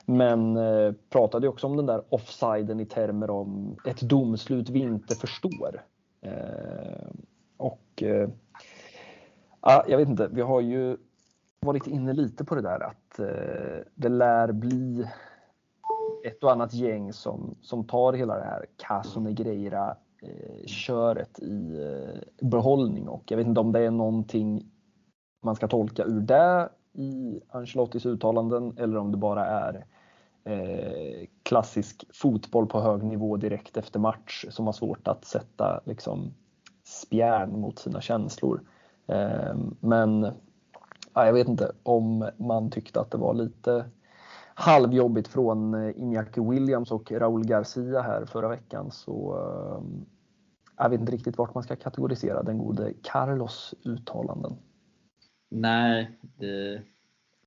Men eh, pratade också om den där offsiden i termer om ett domslut vi inte förstår. Och ja, jag vet inte, vi har ju varit inne lite på det där att det lär bli ett och annat gäng som, som tar hela det här Caso Negreira Eh, köret i eh, behållning och jag vet inte om det är någonting man ska tolka ur det i Ancelottis uttalanden eller om det bara är eh, klassisk fotboll på hög nivå direkt efter match som har svårt att sätta liksom, spjärn mot sina känslor. men jag vet inte om man tyckte att det var lite halvjobbigt från eh, Iñaki Williams och Raúl Garcia här förra veckan så eh, jag vet inte riktigt vart man ska kategorisera den gode Carlos uttalanden. Nej, det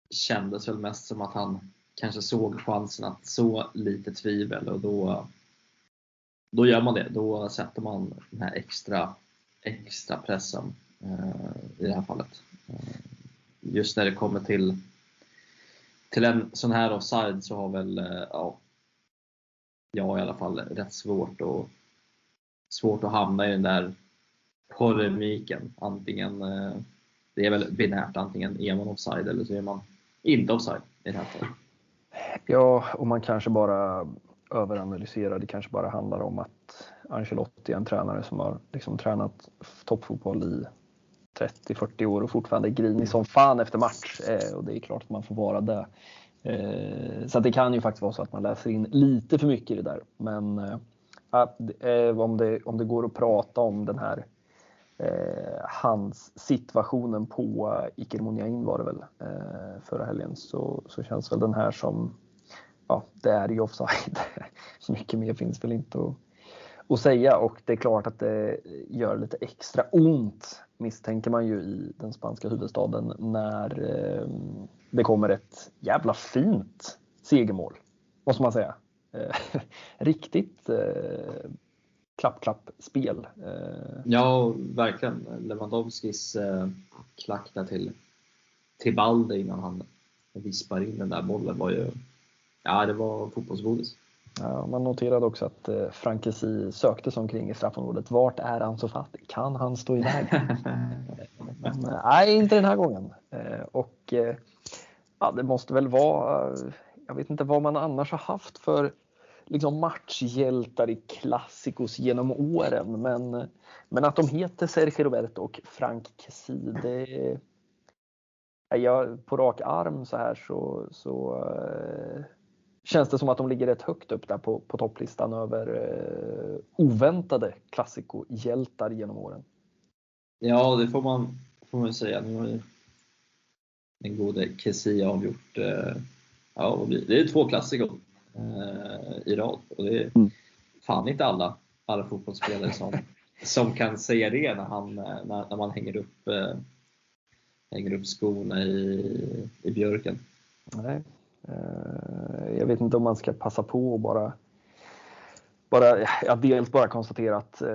kändes väl mest som att han kanske såg chansen att så lite tvivel och då, då gör man det. Då sätter man den här extra, extra pressen eh, i det här fallet. Eh, just när det kommer till, till en sån här offside så har väl eh, ja, jag i alla fall rätt svårt att, svårt att hamna i den där polemiken. Antingen, eh, det är väl binärt, antingen är man offside eller så är man inte offside i det här fallet. Ja, och man kanske bara överanalyserar. Det kanske bara handlar om att Ancelotti är en tränare som har liksom tränat toppfotboll i 30-40 år och fortfarande grinig som fan efter match. Eh, och det är klart att man får vara det. Eh, så det kan ju faktiskt vara så att man läser in lite för mycket i det där. Men eh, eh om, det, om det går att prata om den här eh, hans situationen på Ikermoniain var det väl eh, förra helgen så, så känns väl den här som ja, det är ju offside. Så mycket mer finns väl inte att, att säga och det är klart att det gör lite extra ont misstänker man ju i den spanska huvudstaden när eh, det kommer ett jävla fint segermål. Måste man säga. Eh, riktigt eh, klapp-klapp-spel. Ja, verkligen. Lewandowskis klack där till, till Balde innan han vispar in den där bollen var ju, ja det var fotbollsgodis. Man noterade också att eh, Frankesi sökte sig omkring i straffområdet. Vart är Ansu Fati? Kan han stå i vägen? Men nej, inte den här gången. Eh, och eh, ja, det måste väl vara, jag vet inte vad man annars har haft för liksom matchhjältar i klassikos genom åren. Men, men att de heter Sergio Roberto och Frank Kessi, det jag, på rak arm så här så, så känns det som att de ligger rätt högt upp där på, på topplistan över uh, oväntade klassikohjältar genom åren. Ja, det får man, får man säga. Nu har ju den gode Kessi avgjort, uh, ja, det är två klassikor eh, i rad. Och det är mm. fan inte alla, alla fotbollsspelare som, som kan säga det när, han, när, när man hänger upp, eh, hänger upp skorna i, i björken. Nej. Jag vet inte om man ska passa på och bara bara, ja, dels bara konstatera att eh,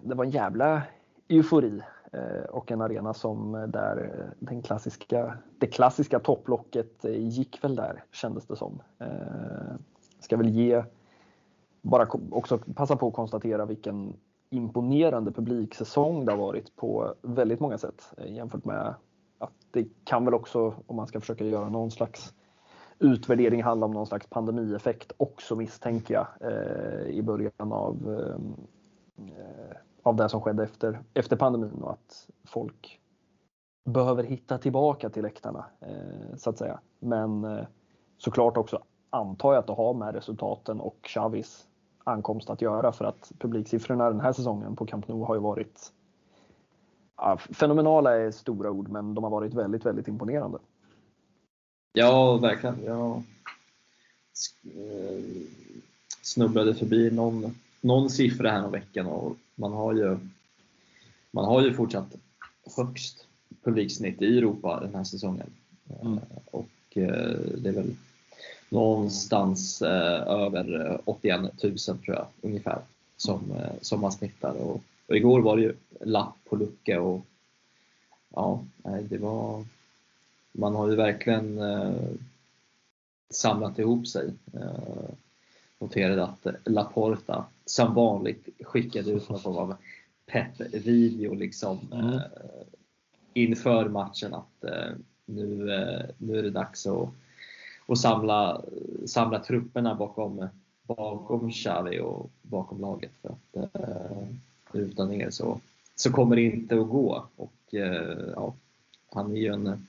det var en jävla eufori Eh, och en arena som eh, där eh, den klassiska, det klassiska topplocket eh, gick väl där kändes det som. Ska väl ge, bara också passa på att konstatera vilken imponerande publiksäsong det har varit på väldigt många sätt jämfört med att det kan väl också, om man ska försöka göra någon slags utvärdering, handlar om någon slags pandemieffekt också misstänker jag eh, i början av eh, av det som skedde efter, efter pandemin och att folk behöver hitta tillbaka till läktarna eh, så att säga. Men eh, såklart också antar jag att det har med resultaten och Xavis ankomst att göra för att publiksiffrorna den här säsongen på Camp Nou har ju varit ja, fenomenala är stora ord men de har varit väldigt, väldigt imponerande. Ja, verkligen. Jag eh, snubblade förbi någon någon siffra här om veckan och man har ju, man har ju fortsatt högst publiksnitt i Europa den här säsongen. Mm. Och eh, det är väl någonstans eh, över 81 000 tror jag ungefär som, eh, som man snittar. Och, och igår var det ju lapp på lucka och ja, det var man har ju verkligen samlat ihop sig noterade att Laporta som vanligt skickade ut någon form av pepp-video liksom, mm. eh, inför matchen att eh, nu, eh, nu är det dags att, att samla, samla trupperna bakom, bakom Xavi och bakom laget. För att eh, utan er så, så kommer det inte att gå. Och, eh, ja, han är ju en,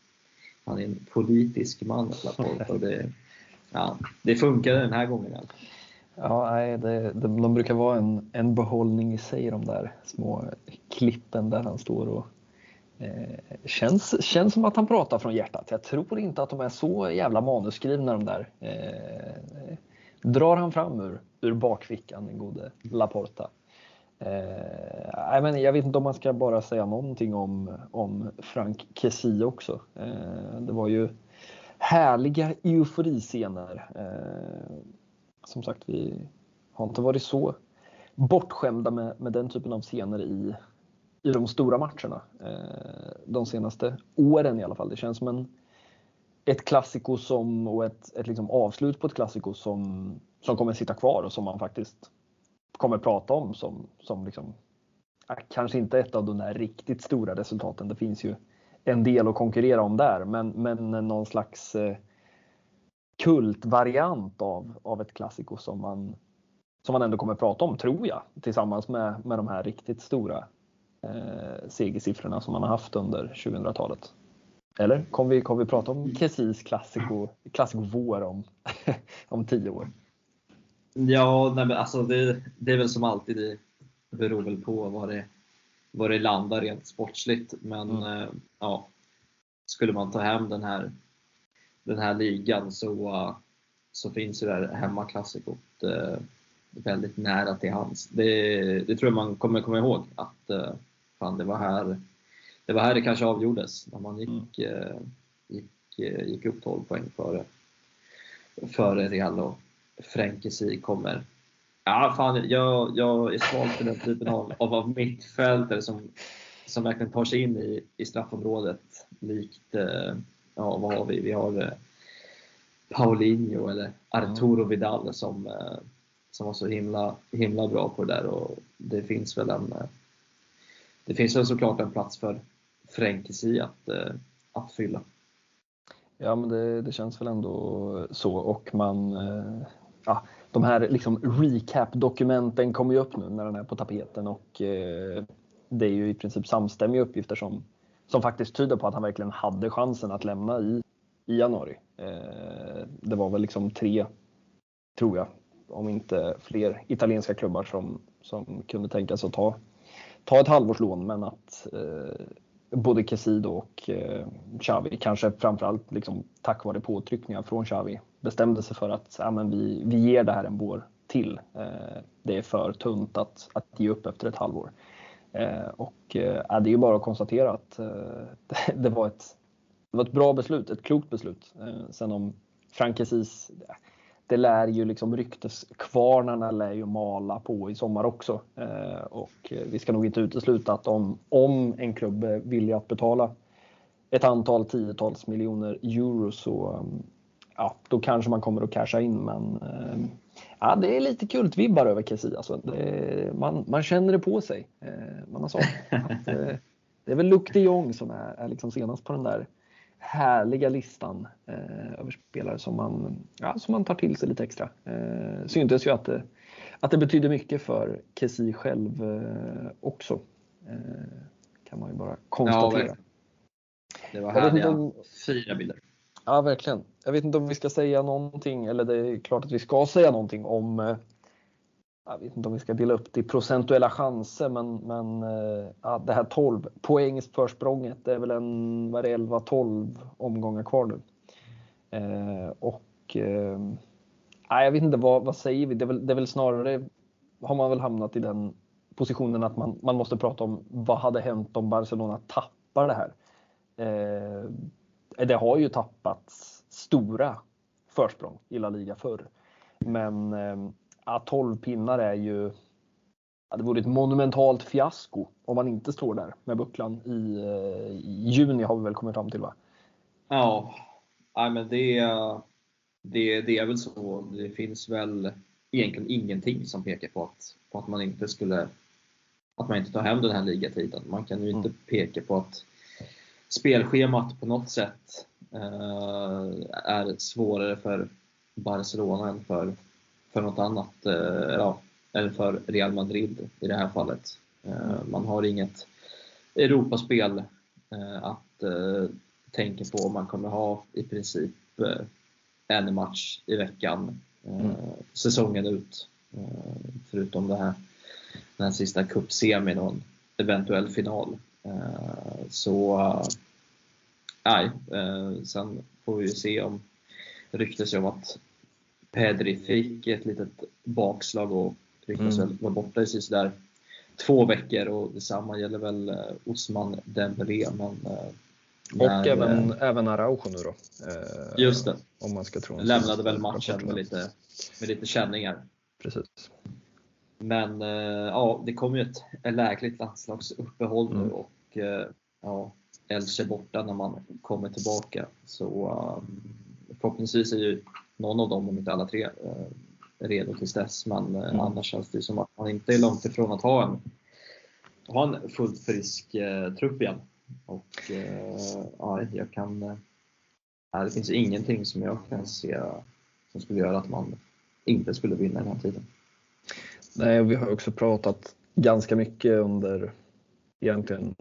han är en politisk man, Laporta. Och det, ja, det funkade den här gången. Ja, nej, det, de, de brukar vara en, en behållning i sig de där små klippen där han står och eh, känns, känns som att han pratar från hjärtat. Jag tror inte att de är så jävla manusskrivna de där. Eh, drar han fram ur, ur bakfickan, den gode Laporta. Eh, men jag vet inte om man ska bara säga någonting om, om Frank Kessie också. Eh, det var ju härliga euforiscener. Eh, som sagt, vi har inte varit så bortskämda med, med den typen av scener i, i de stora matcherna. Eh, de senaste åren i alla fall. Det känns som en, ett klassiko som, och ett, ett liksom avslut på ett klassiko som, som kommer sitta kvar och som man faktiskt kommer prata om som, som liksom, kanske inte ett av de där riktigt stora resultaten. Det finns ju en del att konkurrera om där, men, men någon slags eh, kultvariant av, av ett klassiko som man, som man ändå kommer prata om, tror jag, tillsammans med, med de här riktigt stora eh, segersiffrorna som man har haft under 2000-talet. Eller kommer vi, kom vi prata om Kessis klassiko, klassiko vår om, om tio år? Ja, nej men alltså det, det är väl som alltid, det beror väl på vad det, vad det landar rent sportsligt. Men mm. eh, ja, skulle man ta hem den här, den här ligan så, uh, så finns ju det här hemmaklassikot uh, väldigt nära till hands. Det, det tror jag man kommer komma ihåg att uh, fan, det var här det var här det kanske avgjordes när man gick, mm. gick, gick upp 12 poäng före, före Real och Fränkesi kommer. Ja, fan, jag, jag är svag för den typen av, av, mittfältare som, som verkligen tar sig in i, i straffområdet. Likt, eh, ja vad har vi? Vi har eh, Paulinho eller Arturo Vidal som, eh, som var så himla, himla bra på det där och det finns väl en det finns väl såklart en plats för Fränkesi att, att fylla. Ja, men det, det, känns väl ändå så och man ja, de här liksom recap-dokumenten kommer ju upp nu när den är på tapeten och eh, det är ju i princip samstämmiga uppgifter som, som faktiskt tyder på att han verkligen hade chansen att lämna i, i januari. Eh, det var väl liksom tre, tror jag, om inte fler italienska klubbar som, som kunde tänka sig att ta, ta ett halvårslån men att eh, både Casido och eh, Xavi, kanske framförallt liksom, tack vare påtryckningar från Xavi, bestämde sig för att ja, men vi, vi ger det här en vår till. Eh, det är för tunt att, att ge upp efter ett halvår. Eh, och eh, det är ju bara att konstatera att eh, det, var ett, det var ett bra beslut, ett klokt beslut. Eh, sen om Frankesis, det lär ju liksom rykteskvarnarna lär ju mala på i sommar också. Eh, och vi ska nog inte utesluta att om, om en klubb är villig att betala ett antal tiotals miljoner euro så ja, då kanske man kommer att casha in. Men eh, ja, det är lite kultvibbar över Kessie. Alltså. man, man känner det på sig. Eh, man har sagt att det är väl Luc de Jong som är, är liksom senast på den där härliga listan eh, över spelare som man, ja, som man tar till sig lite extra. Eh, syntes ju att det, att det betyder mycket för Kessie själv eh, också. Eh, kan man ju bara konstatera. Ja, det var härliga om, fyra bilder. Ja, verkligen. Jag vet inte om vi ska säga någonting, eller det är klart att vi ska säga någonting om eh, jag vet inte om vi ska dela upp det i procentuella chanser, men, men eh, ja, det här 12 poängs försprånget, det är väl en 11-12 omgångar kvar nu. Eh, och eh, jag vet inte, vad, vad säger vi? Det är, väl, det är väl snarare, har man väl hamnat i den positionen att man, man måste prata om vad hade hänt om Barcelona tappar det här? Eh, det har ju tappats stora försprång i La Liga förr. Men eh, ja, 12 pinnar är ju ja, det vore ett monumentalt fiasko om man inte står där med bucklan i, eh, i juni har vi väl kommit fram till va? Ja, ja men det, det, det är väl så. Det finns väl egentligen ingenting som pekar på att, på att man inte skulle att man inte tar hem den här ligatiden. Man kan ju inte mm. peka på att spelschemat på något sätt eh, är svårare för Barcelona än för för något annat, eh, ja, eller för Real Madrid i det här fallet. Eh, man har inget Europaspel eh, att tänka på. Man kommer ha i princip en match i veckan mm. säsongen ut. Förutom det här, den här sista cupsemin och en eventuell final. Så nej, sen får vi se om ryktas om att Pedri fick ett litet bakslag och ryktas mm. väl vara borta i där två veckor och detsamma gäller väl eh, Osman Dembélé. Men, eh, och när, även, äh, även Araujo nu då. Eh, just det. Om man ska tro Lämnade väl matchen med lite, med lite känningar. Precis. Men eh, ja, det kommer ju ett lägligt landslagsuppehåll mm. nu och eh, ja, Elche borta när man kommer tillbaka. Så um, förhoppningsvis är ju någon av dem, om inte alla tre, eh, redo tills dess. Men mm. annars känns det som att man inte är långt ifrån att ha en, ha en fullt frisk eh, trupp igen. Och eh, ja, jag kan... Eh, det finns ingenting som jag kan se som skulle göra att man inte skulle vinna den här tiden. Nej, vi har också pratat ganska mycket under egentligen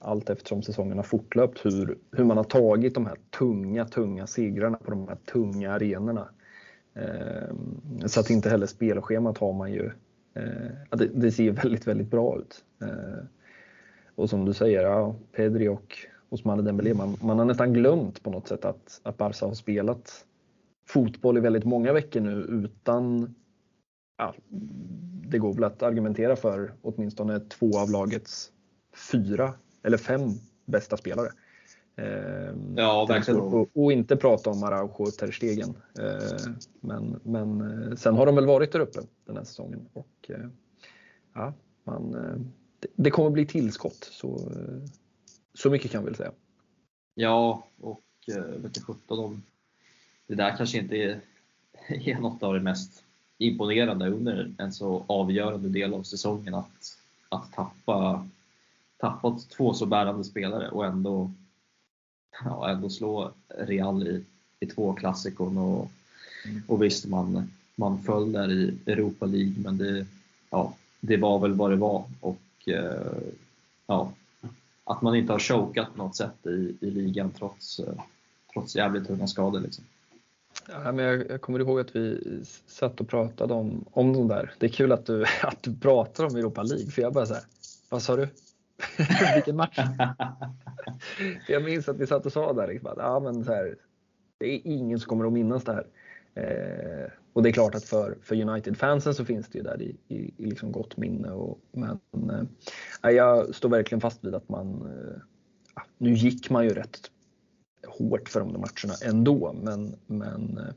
allt eftersom säsongen har fortlöpt hur, hur man har tagit de här tunga, tunga segrarna på de här tunga arenorna. Eh, så att inte heller spelschemat har man ju, eh, det, det, ser väldigt, väldigt bra ut. Eh, och som du säger, ja, Pedri och Osmane Dembélé, man, man har nästan glömt på något sätt att, att Barca har spelat fotboll i väldigt många veckor nu utan ja, det går väl att argumentera för åtminstone två av lagets fyra eller fem bästa spelare. Eh, ja, verkligen. Och, och, inte prata om Araujo och Ter Stegen. Eh, men, men eh, sen har de väl varit där uppe den här säsongen och eh, ja, man, eh, det, kommer bli tillskott. Så, så mycket kan vi väl säga. Ja, och eh, vet 17 om det där kanske inte är, är något av det mest imponerande under en så avgörande del av säsongen att, att tappa, tappa två så bärande spelare och ändå, ja, ändå slå Real i, i två klassikon och, mm. och visst man, man föll där i Europa League men det, ja, det var väl vad det var och eh, ja, att man inte har chokat på något sätt i, i ligan trots, trots jävligt tunga skador. Liksom. Ja, men jag, jag, kommer ihåg att vi satt och pratade om, om de där. Det är kul att du, att du pratar om Europa League för jag bara så här, vad sa du? Vilken match? jag minns att vi satt och sa där liksom, att ah, men så här, det är ingen som kommer att minnas det här. Eh, och det är klart att för, för United-fansen så finns det ju där i, i, i liksom gott minne. Och, men eh, jag står verkligen fast vid att man, eh, nu gick man ju rätt hårt för de där matcherna ändå. Men, men eh,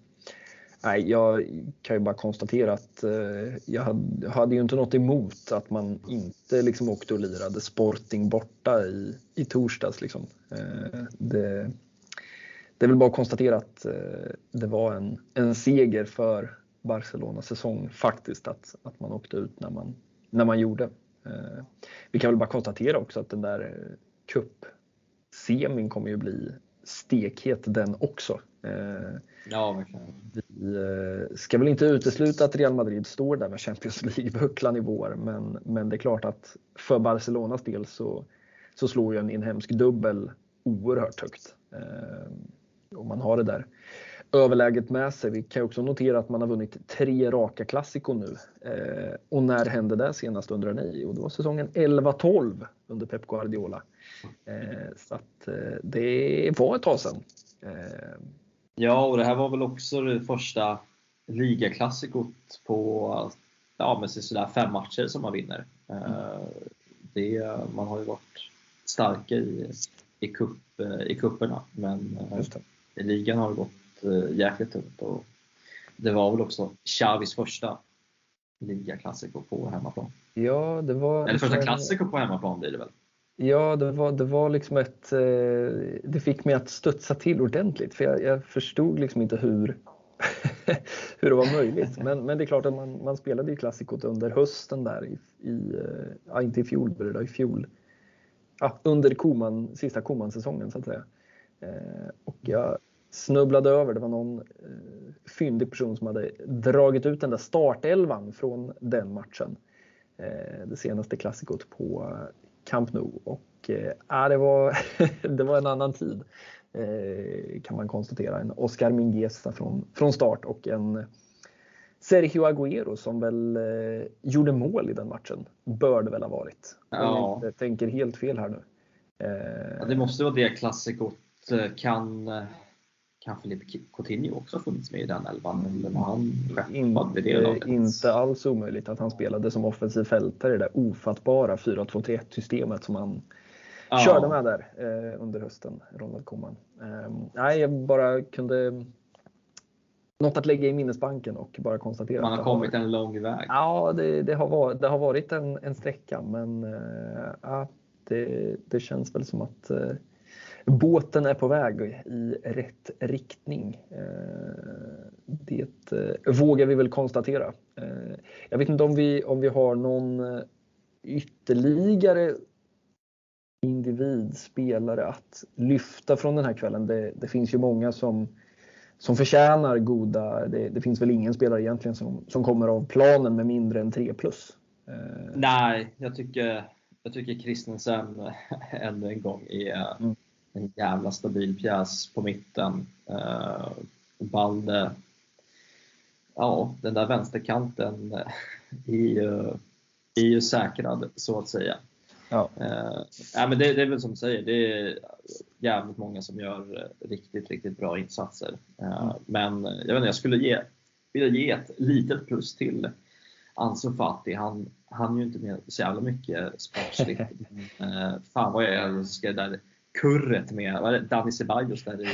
nej, jag kan ju bara konstatera att eh, jag hade, hade ju inte något emot att man inte liksom åkte och lirade Sporting borta i, i torsdags. Liksom. Eh, det, det är väl bara att konstatera att eh, det var en, en seger för Barcelonas säsong faktiskt att, att man åkte ut när man, när man gjorde. Eh, vi kan väl bara konstatera också att den där cupsemin kommer ju bli stekhet den också. Eh, ja, verkligen. Vi eh, ska väl inte utesluta att Real Madrid står där med Champions League-bucklan i vår, men, men det är klart att för Barcelonas del så, så slår ju en inhemsk dubbel oerhört högt. Eh, man har det där överläget med sig. Vi kan också notera att man har vunnit tre raka klassiker nu. Eh, och när hände det senast undrar ni? Och det var säsongen 11-12 under Pep Guardiola. Eh, så att eh, det var ett tag sedan. Eh, ja, och det här var väl också det första ligaklassikot på ja, med sådär fem matcher som man vinner. Det, man har ju varit starka i, i, kupp, i kupperna men i ligan har det gått jäkligt tungt. Och det var väl också Xavis första ligaklassiko på hemmaplan. Ja, det var... Eller första klassiko på hemmaplan blir det väl? Ja, det var, det var liksom ett... Eh, det fick mig att studsa till ordentligt för jag, jag förstod liksom inte hur, hur det var möjligt. Men, men det är klart att man, man spelade ju klassikot under hösten där i, i eh, ja, inte i fjol men i fjol. Ja, under Koman, sista Koman-säsongen så att säga. Eh, och jag snubblade över, det var någon eh, fyndig person som hade dragit ut den där startelvan från den matchen. Det senaste klassikot på Camp Nou och äh, det, var, det var en annan tid eh, kan man konstatera. En Oscar Mingueza från, från start och en Sergio Agüero som väl eh, gjorde mål i den matchen. Bör det väl ha varit. Ja. Jag tänker helt fel här nu. Eh, ja, det måste vara det klassikot kan, kan Filipe Coutinho också funnits med i den elvan? Eller var han skeppad vid det laget? Inte alls omöjligt att han spelade som offensiv fältare i det där ofattbara 4-2-3-1 systemet som han ja. körde med där eh, under hösten, Ronald Koeman. Eh, nej, jag bara kunde något att lägga i minnesbanken och bara konstatera. Man har kommit en lång väg. Ja, det, det, har, varit, det har varit en, en sträcka, men ja, det, det känns väl som att äh, båten är på väg i rätt riktning. Äh, det vågar vi väl konstatera. Jag vet inte om vi, om vi har någon ytterligare individ, spelare att lyfta från den här kvällen. Det, det finns ju många som som förtjänar goda, det, det, finns väl ingen spelare egentligen som, som kommer av planen med mindre än 3 plus. Eh, Nej, jag tycker, jag tycker Christensen ännu en gång är mm. En jävla stabil pjäs på mitten. Uh, Balde, ja den där vänsterkanten är ju, är ju säkrad så att säga. Ja. Uh, men det, det, är väl som du säger, det är jävligt många som gör eh, riktigt, riktigt bra insatser. Uh, mm. Men jag, vet inte, jag skulle ge, vilja ge ett litet plus till Ansu Fati. Han, han ju inte med så jävla mycket sportsligt. uh, fan vad jag älskar det där kurret med Dani Ceballos där i,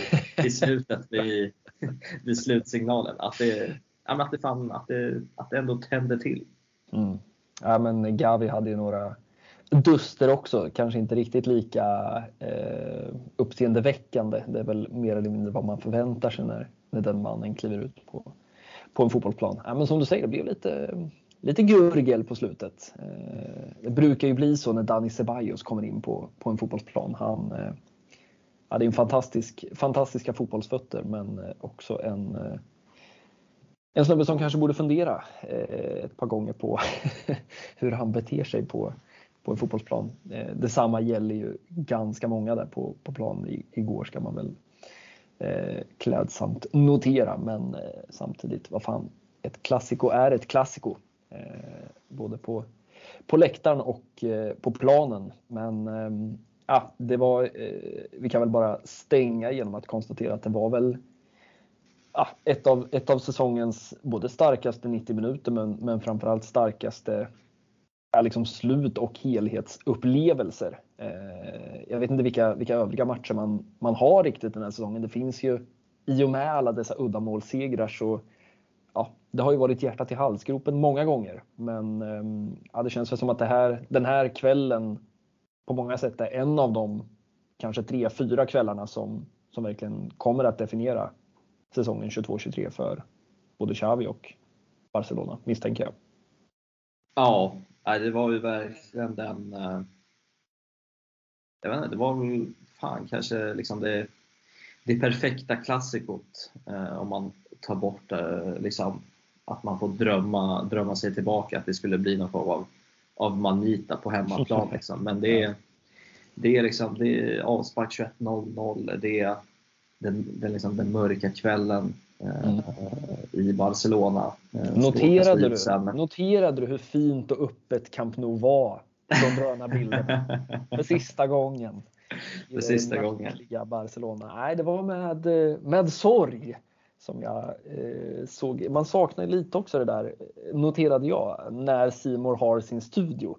i slutet vid, vid slutsignalen. Att det, att, det fan, att, det, att det ändå tände till. Mm. Ja, men Gavi hade ju några duster också, kanske inte riktigt lika eh, uppseendeväckande. Det är väl mer eller mindre vad man förväntar sig när, när den mannen kliver ut på, på en fotbollsplan. Ja, men som du säger, det blev lite, lite gurgel på slutet. Eh, det brukar ju bli så när Dani Ceballos kommer in på, på en fotbollsplan. Han eh, hade en fantastisk, fantastiska fotbollsfötter men eh, också en en snubbe som kanske borde fundera ett par gånger på hur han beter sig på, på en fotbollsplan. Detsamma gäller ju ganska många där på, på plan igår ska man väl klädsamt notera. Men samtidigt, vad fan, ett klassiko är ett klassiko. Eh, både på, på läktaren och eh, på planen. Men eh, ja, det var, eh, vi kan väl bara stänga genom att konstatera att det var väl ja, ett, av, ett av säsongens både starkaste 90 minuter men, men framförallt starkaste liksom slut och helhetsupplevelser. Eh, jag vet inte vilka, vilka övriga matcher man, man har riktigt den här säsongen. Det finns ju i och med alla dessa uddamålssegrar så ja, det har ju varit hjärtat i halsgropen många gånger. Men ehm, ja, det känns väl som att det här, den här kvällen på många sätt är en av de kanske tre, fyra kvällarna som, som verkligen kommer att definiera säsongen 22-23 för både Xavi och Barcelona misstänker jag. Ja, det var ju verkligen den... Eh, jag vet inte, det var väl fan kanske liksom det, det perfekta klassikot eh, om man tar bort eh, liksom, att man får drömma, drömma sig tillbaka att det skulle bli någon form av, av manita på hemmaplan. Liksom. Men det är, det är, liksom, det är avspark 21.00, det är den, den, liksom, den mörka kvällen mm. i Barcelona. Eh, noterade du, noterade du hur fint och öppet Camp Nou var? De gröna bilderna. För sista gången. För sista gången. Barcelona. Nej, det var med, med sorg som jag eh, såg. Man saknar lite också det där, noterade jag, när Simor har sin studio.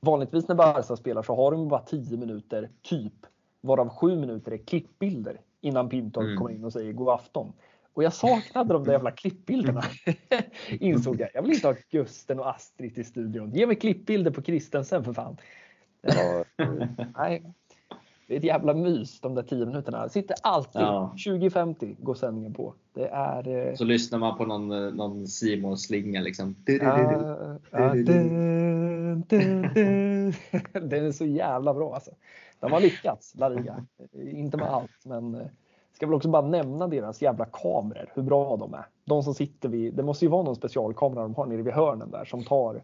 Vanligtvis när Barca spelar så har de bara 10 minuter, typ, varav 7 minuter är klippbilder innan Pinto mm. kommer in och säger god afton. Och jag saknade de där jävla klippbilderna. Insåg jag. Jag vill inte ha Gusten och Astrid i studion. Ge mig klippbilder på Kristensen för fan. Var, nej, det är ett jävla mys de där 10 minuterna. Sitter alltid ja. 20.50 går sändningen på. Det är... Eh, Så lyssnar man på någon, eh, någon Simon slinga liksom. Den är så jävla bra alltså. De har lyckats, La Liga. Inte med allt, men eh, Ska väl också bara nämna deras jävla kameror, hur bra de är. De som sitter vid, det måste ju vara någon specialkamera de har nere vid hörnen där som tar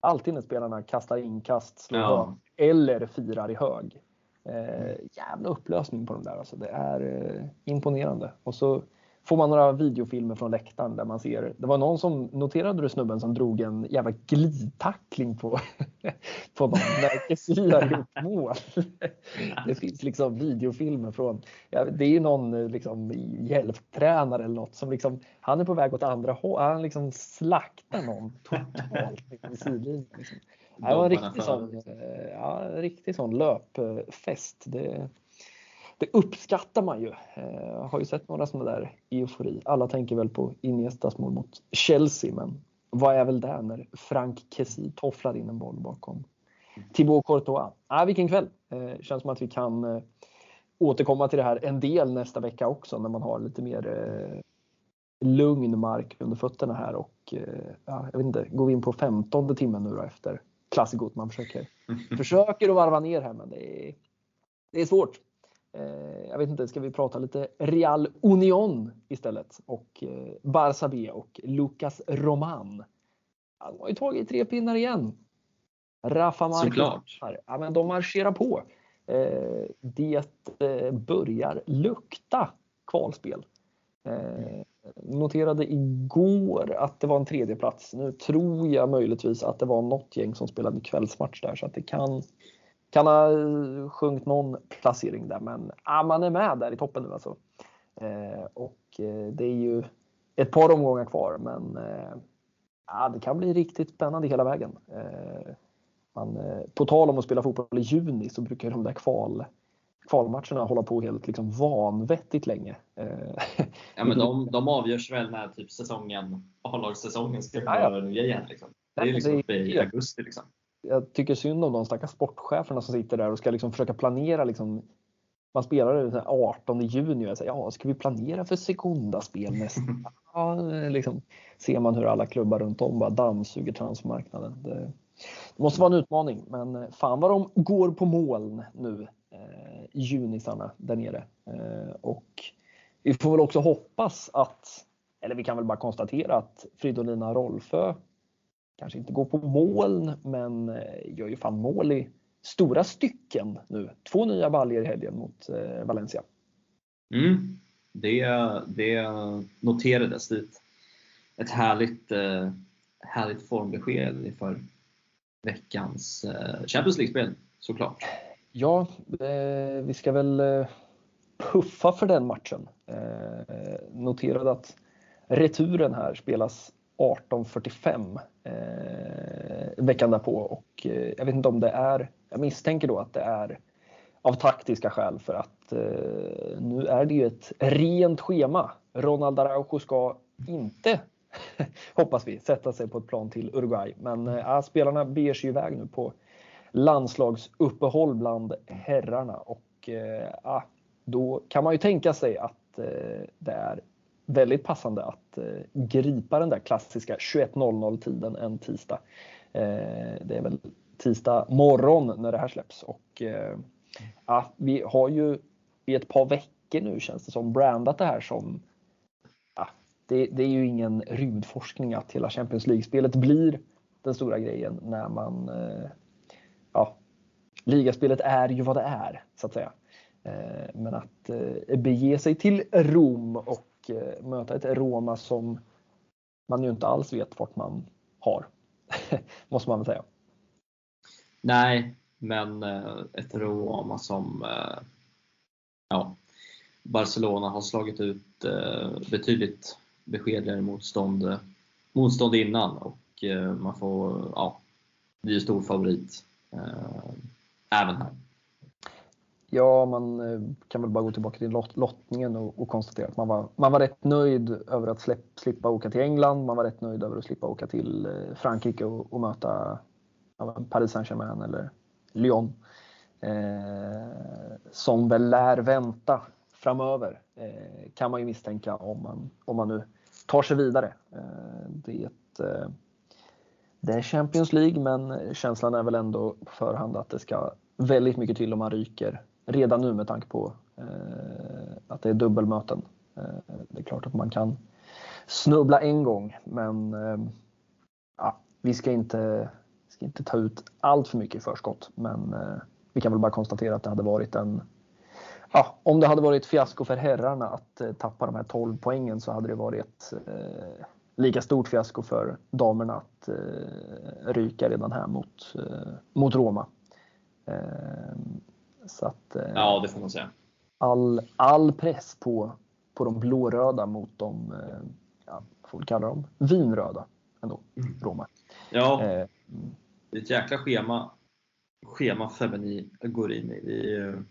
alltid när spelarna kastar inkast, slår ja. eller firar i hög. Eh, jävla upplösning på de där alltså. Det är eh, imponerande. Och så får man några videofilmer från läktaren där man ser, det var någon som, noterade du snubben som drog en jävla glidtackling på, på någon när Kessie har gjort mål. Det finns liksom videofilmer från, ja, det är ju någon liksom hjälptränare eller något som liksom, han är på väg åt andra hållet, han liksom slaktar någon totalt i sidlinjen. Liksom. Det var en riktig sån, eh, ja, riktig sån löpfest. Det, det uppskattar man ju. Jag eh, har ju sett några sådana där eufori. Alla tänker väl på Iniestas mål mot Chelsea, men vad är väl det när Frank Kessie tofflar in en boll bakom Thibaut Courtois? Ah, vilken kväll! Eh, känns som att vi kan eh, återkomma till det här en del nästa vecka också när man har lite mer eh, lugn mark under fötterna här och eh, ja, jag vet inte, går vi in på femtonde timmen nu då efter klassikot man försöker, försöker att varva ner här men det är, det är svårt. Eh, jag vet inte, ska vi prata lite Real Union istället och eh, Barça B och Lucas Roman. Han har ju tagit tre pinnar igen. Rafa Marquez. Ja, men de marscherar på. Eh, det börjar lukta kvalspel. Noterade igår att det var en tredje plats. Nu tror jag möjligtvis att det var något gäng som spelade kvällsmatch där så att det kan kan ha eh, sjunkit någon placering där, men ja, man är med där i toppen nu alltså. Eh, och eh, det är ju ett par omgångar kvar, men eh, ja, det kan bli riktigt spännande hela vägen. Eh, man, eh, på tal om att spela fotboll i juni så brukar de där kval, kvalmatcherna hålla på helt liksom vanvettigt länge. Eh, ja, men de, de avgörs väl när typ säsongen, A-lagssäsongen ska börja nu igen. Liksom. Det är liksom i augusti. Liksom jag tycker synd om de stackars sportcheferna som sitter där och ska liksom försöka planera. Liksom, man spelar den 18 juni och säger, ja, ska vi planera för sekundaspel nästa? ja, liksom, ser man hur alla klubbar runt om bara dammsuger transfermarknaden. Det, det, måste vara en utmaning, men fan vad de går på moln nu, eh, junisarna där nere. Eh, och vi får väl också hoppas att, eller vi kan väl bara konstatera att Fridolina Rolfö kanske inte går på moln, men eh, gör ju fan mål i stora stycken nu. Två nya baljer i helgen mot eh, Valencia. Mm, det, det noterades dit. Ett härligt, härligt formbesked inför veckans Champions League-spel såklart. Ja, eh, vi ska väl eh, puffa för den matchen. Eh, Noterade att returen här spelas 18.45 eh, veckan därpå och eh, jag vet inte om det är, jag misstänker då att det är av taktiska skäl för att eh, nu är det ju ett rent schema. Ronald Araujo ska inte, hoppas vi, sätta sig på ett plan till Uruguay. Men eh, spelarna beger sig iväg nu på landslagsuppehåll bland herrarna och eh, ah, då kan man ju tänka sig att eh, det är väldigt passande att eh, gripa den där klassiska 21.00 tiden en tisdag. Eh, det är väl tisdag morgon när det här släpps och eh, ja, vi har ju i ett par veckor nu känns det som brandat det här som ja, det, det är ju ingen rymdforskning att hela Champions League-spelet blir den stora grejen när man eh, ligaspelet är ju vad det är så att säga. Eh, men att eh, bege sig till Rom och eh, möta ett Roma som man ju inte alls vet vart man har. Måste man väl säga. Nej, men ett Roma som ja, Barcelona har slagit ut betydligt beskedligare motstånd, motstånd innan och man får, ja, det är stor favorit även här. Ja, man eh, kan väl bara gå tillbaka till lottningen och, och, konstatera att man var, man var rätt nöjd över att släpp, slippa åka till England. Man var rätt nöjd över att slippa åka till eh, Frankrike och, och möta Paris Saint-Germain eller Lyon. Eh, som väl lär vänta framöver eh, kan man ju misstänka om man, om man nu tar sig vidare. Eh, det, eh, det är Champions League men känslan är väl ändå på förhand att det ska väldigt mycket till om man ryker redan nu med tanke på eh, att det är dubbelmöten. Eh, det är klart att man kan snubbla en gång, men eh, ja, vi ska inte, ska inte ta ut allt för mycket i förskott. Men eh, vi kan väl bara konstatera att det hade varit en ja, om det hade varit fiasko för herrarna att eh, tappa de här 12 poängen så hade det varit eh, lika stort fiasko för damerna att eh, ryka redan här mot, eh, mot Roma. Eh, så att, eh, ja, det får man säga. All, all press på, på de blåröda mot de, ja, får vi kalla dem, vinröda ändå, mm. Roma. Ja, det är ett jäkla schema, schema Femini går in i. Det är,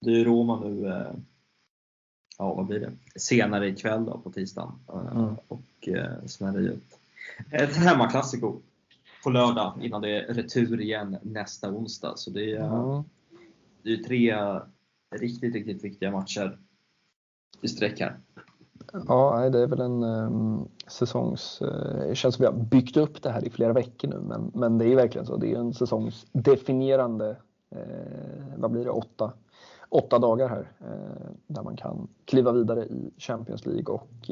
det är Roma nu, eh, ja vad blir det, senare ikväll då på tisdagen. Eh, mm. Och eh, sen är det ju ett, ett hemmaklassiko på lördag innan det är retur igen nästa onsdag. Så det är, mm. det är tre riktigt, riktigt viktiga matcher i sträck här. Ja, det är väl en um, säsongs... Uh, det känns som vi har byggt upp det här i flera veckor nu, men, men det är verkligen så. Det är en säsongsdefinierande, uh, vad blir det, åtta, åtta dagar här uh, där man kan kliva vidare i Champions League och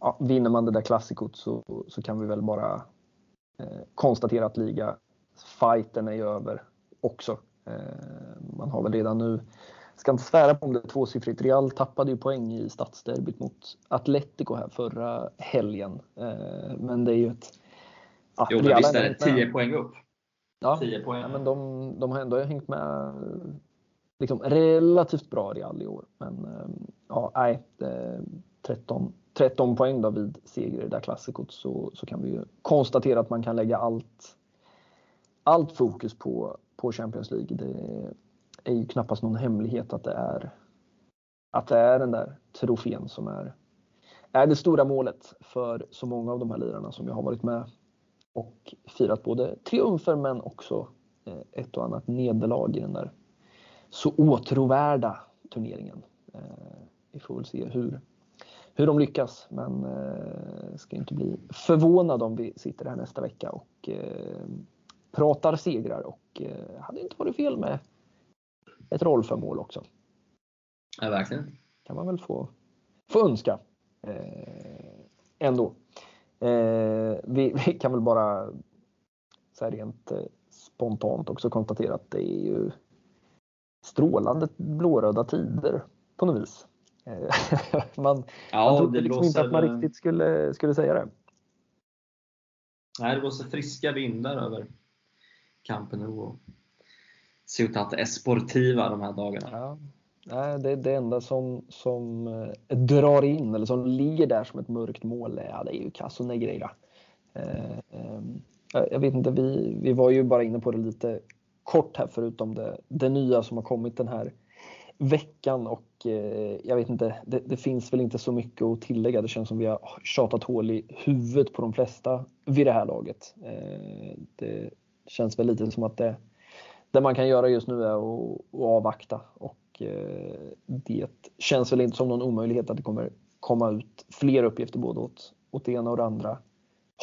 ja, vinner man det där klassikot så, så kan vi väl bara konstatera att liga fighten är över också. man har väl redan nu ska inte svära på om det är tvåsiffrigt. Real tappade ju poäng i stadsderbyt mot Atletico här förra helgen. Eh, men det är ju ett... Ja, jo, men visst är det 10 poäng upp. Ja, 10 poäng. Ja, men de, de har ändå hängt med liksom, relativt bra Real i år. Men eh, ja, nej, 13, 13 poäng då vid seger i det där klassikot så, så kan vi ju konstatera att man kan lägga allt, allt fokus på, på Champions League. Det, är ju knappast någon hemlighet att det är att det är den där trofén som är, är det stora målet för så många av de här lirarna som jag har varit med och firat både triumfer men också eh, ett och annat nederlag i den där så åtråvärda turneringen. Eh, vi får väl se hur, hur de lyckas men eh, ska inte bli förvånad om vi sitter här nästa vecka och pratar segrar och hade inte varit fel med ett rollföremål också. Ja, verkligen. kan man väl få, få önska eh, ändå. Eh, vi, vi, kan väl bara så här rent eh, spontant också konstatera att det är ju strålande blåröda tider på något vis. Eh, man, ja, man trodde liksom inte att man riktigt skulle, skulle säga det. Nej, det blåser friska vindar över Campen Nou Ciutat Esportiva de här dagarna. Ja. Nej, det, det enda som, som eh, drar in eller som ligger där som ett mörkt mål, ja, det är ju Caso Negreira. Eh, eh, jag vet inte, vi, vi var ju bara inne på det lite kort här förutom det, det nya som har kommit den här veckan och eh, jag vet inte, det, det, finns väl inte så mycket att tillägga. Det känns som vi har tjatat hål i huvudet på de flesta vid det här laget. Eh, det känns väl lite som att det det man kan göra just nu är att, att avvakta och eh, det känns väl inte som någon omöjlighet att det kommer komma ut fler uppgifter både åt, åt det ena och det andra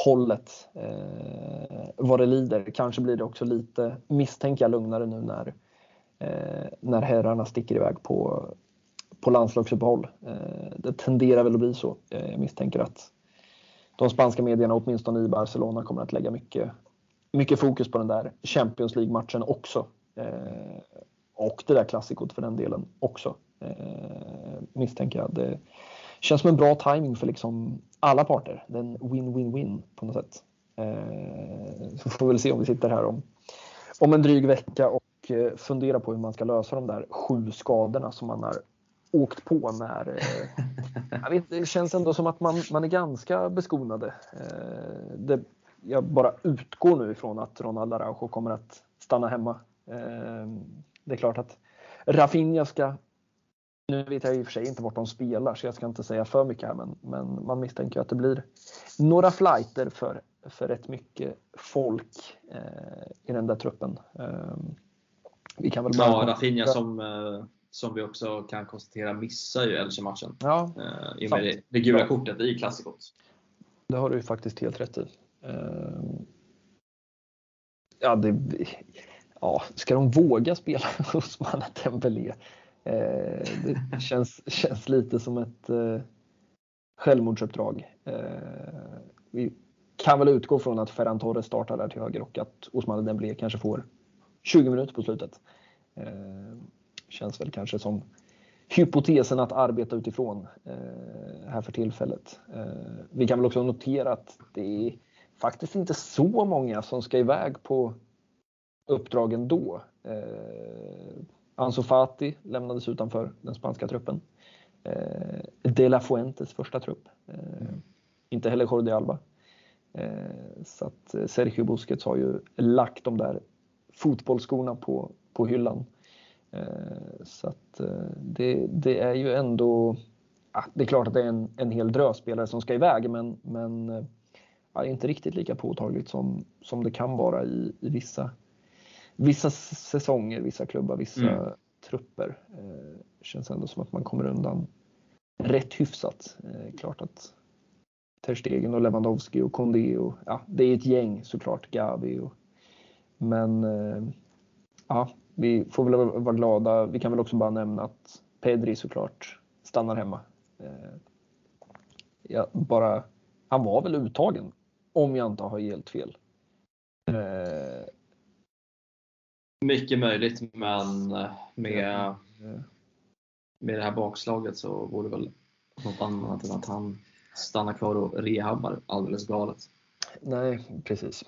hållet eh, vad det lider. Kanske blir det också lite, misstänker jag, lugnare nu när, Eh, när herrarna sticker iväg på, på landslagsuppehåll. Eh, det tenderar väl att bli så. Eh, jag misstänker att de spanska medierna, åtminstone i Barcelona, kommer att lägga mycket mycket fokus på den där Champions League-matchen också. Eh, och det där klassikot för den delen också. Eh, misstänker jag. Det känns som en bra timing för liksom alla parter. Det är en win-win-win på något sätt. Eh, så får vi väl se om vi sitter här om, om en dryg vecka och eh, funderar på hur man ska lösa de där sju skadorna som man har åkt på när... Eh, jag vet, det känns ändå som att man, man är ganska beskonade. Eh, det jag bara utgår nu ifrån att Ronald Araujo kommer att stanna hemma. Det är klart att Rafinha ska nu vet jag i och för sig inte vart de spelar så jag ska inte säga för mycket här men, men man misstänker att det blir några flighter för, för rätt mycket folk i den där truppen. Vi kan väl bara ja, Rafinha som, eh, som vi också kan konstatera missar ju Elche-matchen. Ja, eh, I och med det, det gula kortet i klassikot. Det har du ju faktiskt helt rätt i. Eh, ja, det, ja, ska de våga spela Usman Dembélé? Det känns, känns lite som ett självmordsuppdrag. Vi kan väl utgå från att Ferran Torres startar där till höger och att Osman Dembélé kanske får 20 minuter på slutet. Eh, känns väl kanske som hypotesen att arbeta utifrån eh, här för tillfället. Eh, vi kan väl också notera att det är faktiskt inte så många som ska iväg på uppdragen då. Ansu Fati lämnades utanför den spanska truppen. De La Fuentes första trupp. Mm. Inte heller Jordi Alba. Så att Sergio Busquets har ju lagt de där fotbollsskorna på, på hyllan. Så att det, det är ju ändå, ja, det är klart att det är en, en hel drös spelare som ska iväg men, men ja, inte riktigt lika påtagligt som, som det kan vara i, i vissa, vissa säsonger, vissa klubbar, vissa mm. trupper. Eh, känns ändå som att man kommer undan rätt hyfsat. Eh, klart att Ter Stegen och Lewandowski och Kondé och ja, det är ett gäng såklart, Gavi och men eh, ja, vi får väl vara glada. Vi kan väl också bara nämna att Pedri såklart stannar hemma. Eh, ja, bara, han var väl uttagen om jag inte har helt fel. Eh, Mycket möjligt men med, med det här bakslaget så vore det väl något annat än att han stannar kvar och rehabbar alldeles galet. Nej, precis.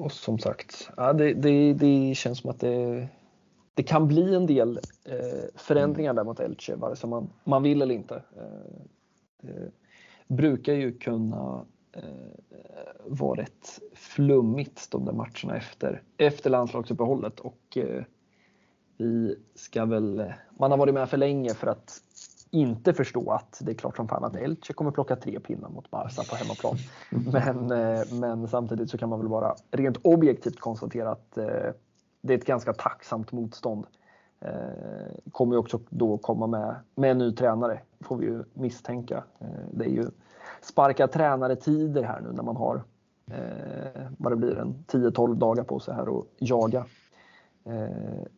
Och som sagt, ja, det, det, det känns som att det, det kan bli en del eh, förändringar där mot Elche, vare sig man, man vill eller inte. Eh, det brukar ju kunna eh, vara rätt flummigt de där matcherna efter, efter landslagsuppehållet och eh, vi ska väl, man har varit med för länge för att inte förstå att det är klart som fan att Elche kommer plocka tre pinnar mot Barca på hemmaplan. Men, eh, men samtidigt så kan man väl bara rent objektivt konstatera att eh, det är ett ganska tacksamt motstånd. Eh, kommer ju också då komma med, med en ny tränare, får vi ju misstänka. Det är ju sparka tränare-tider här nu när man har vad det blir, en 10-12 dagar på sig här och jaga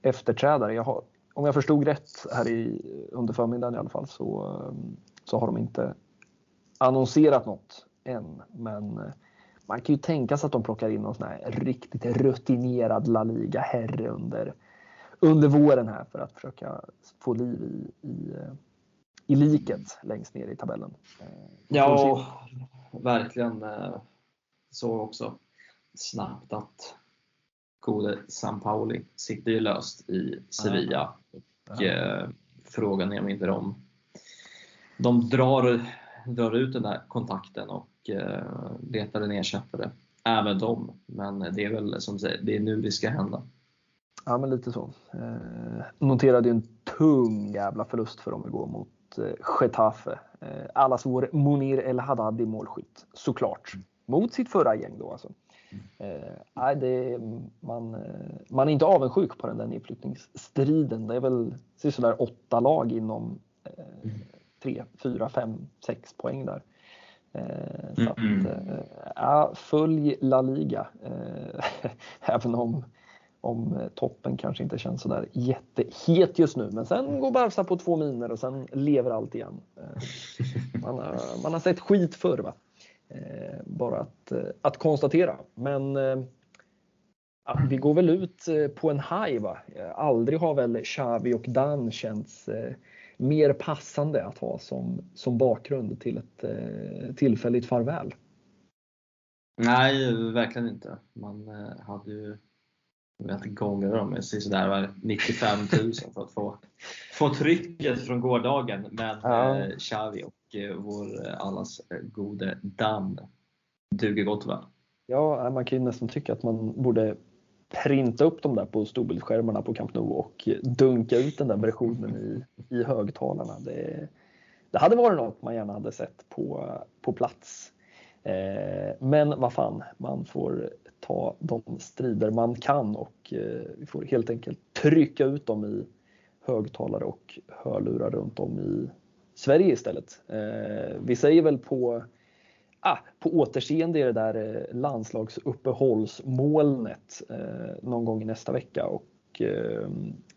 efterträdare. Jag har om jag förstod rätt här i, under förmiddagen i alla fall så, så har de inte annonserat något än. Men eh, man kan ju tänka sig att de plockar in någon sån här riktigt rutinerad La Liga-herre under, under våren här för att försöka få liv i, i, eh, i liket längst ner i tabellen. Eh, ja, verkligen. Så också snabbt att gode San Pauli sitter ju löst i Sevilla. Och, eh, frågan är om inte de, de drar, drar ut den där kontakten och eh, letar en ersättare. Även de. Men det är väl som säger, det är nu det ska hända. Ja, men lite så. Eh, noterade ju en tung jävla förlust för dem igår mot eh, Getafe. Eh, allas vår Monir El Haddadi målskytt, såklart. Mot sitt förra gäng då alltså. Eh, det, man, eh, man är inte avundsjuk på den där nedflyttningsstriden. Det är väl sådär åtta lag inom eh, tre, fyra, fem, sex poäng där. Eh, så att, eh, följ La Liga. Eh, även om, om toppen kanske inte känns sådär jättehet just nu. Men sen går Barca på två miner och sen lever allt igen. Man har, man har sett skit förr. Va? Eh, bara att, eh, att konstatera. Men eh, ja, vi går väl ut på en high. Va? Aldrig har väl Xavi och Dan känts mer passande att ha som, som bakgrund till ett tillfälligt farväl. Nej, verkligen inte. Man hade ju vet, gånger dem sådär 95 000 för att få, få trycket från gårdagen. Men ja. Xavi och Eh, vår eh, allas eh, gode Dan duger gott va? Ja, man kan ju nästan tycka att man borde printa upp dem där på storbildsskärmarna på Camp Nou och dunka ut den där versionen i, i högtalarna. Det, det hade varit något man gärna hade sett på, på plats. Eh, men vad fan, man får ta de strider man kan och eh, vi får helt enkelt trycka ut dem i högtalare och hörlurar runt om i, Sverige istället. Eh, vi säger väl på, ah, på återseende i det där eh, landslagsuppehållsmolnet eh, någon gång i nästa vecka och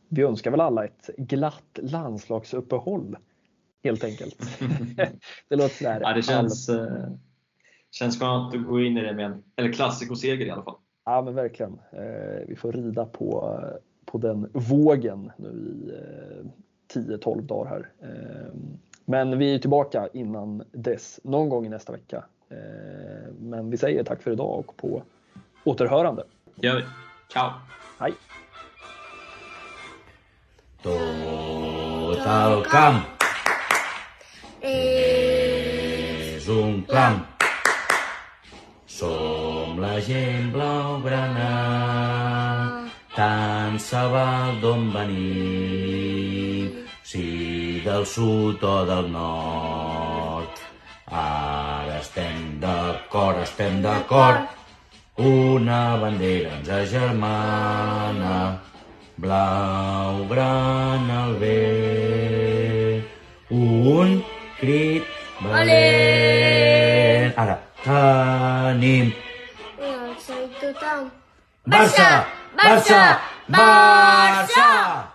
vi önskar väl alla ett glatt landslagsuppehåll helt enkelt. det låter sådär. Ja, det känns, all... känns skönt att gå in i det med en eller klassikoseger i alla fall. Ja men verkligen. Vi får rida på, på den vågen nu i 10-12 dagar här. Men vi är tillbaka innan dess, någon gång i nästa vecka. Men vi säger tack för idag och på återhörande. Gör vi. Ciao. Hej. Tot el camp és un clam. Som la gent blaugrana, tant se val d'on venim, si del sud o del nord. Ara estem d'acord, estem d'acord, una bandera ens agermana, blau, gran al bé, un crit valent. Ara, tenim. Barça! Barça! Barça! Barça! Barça!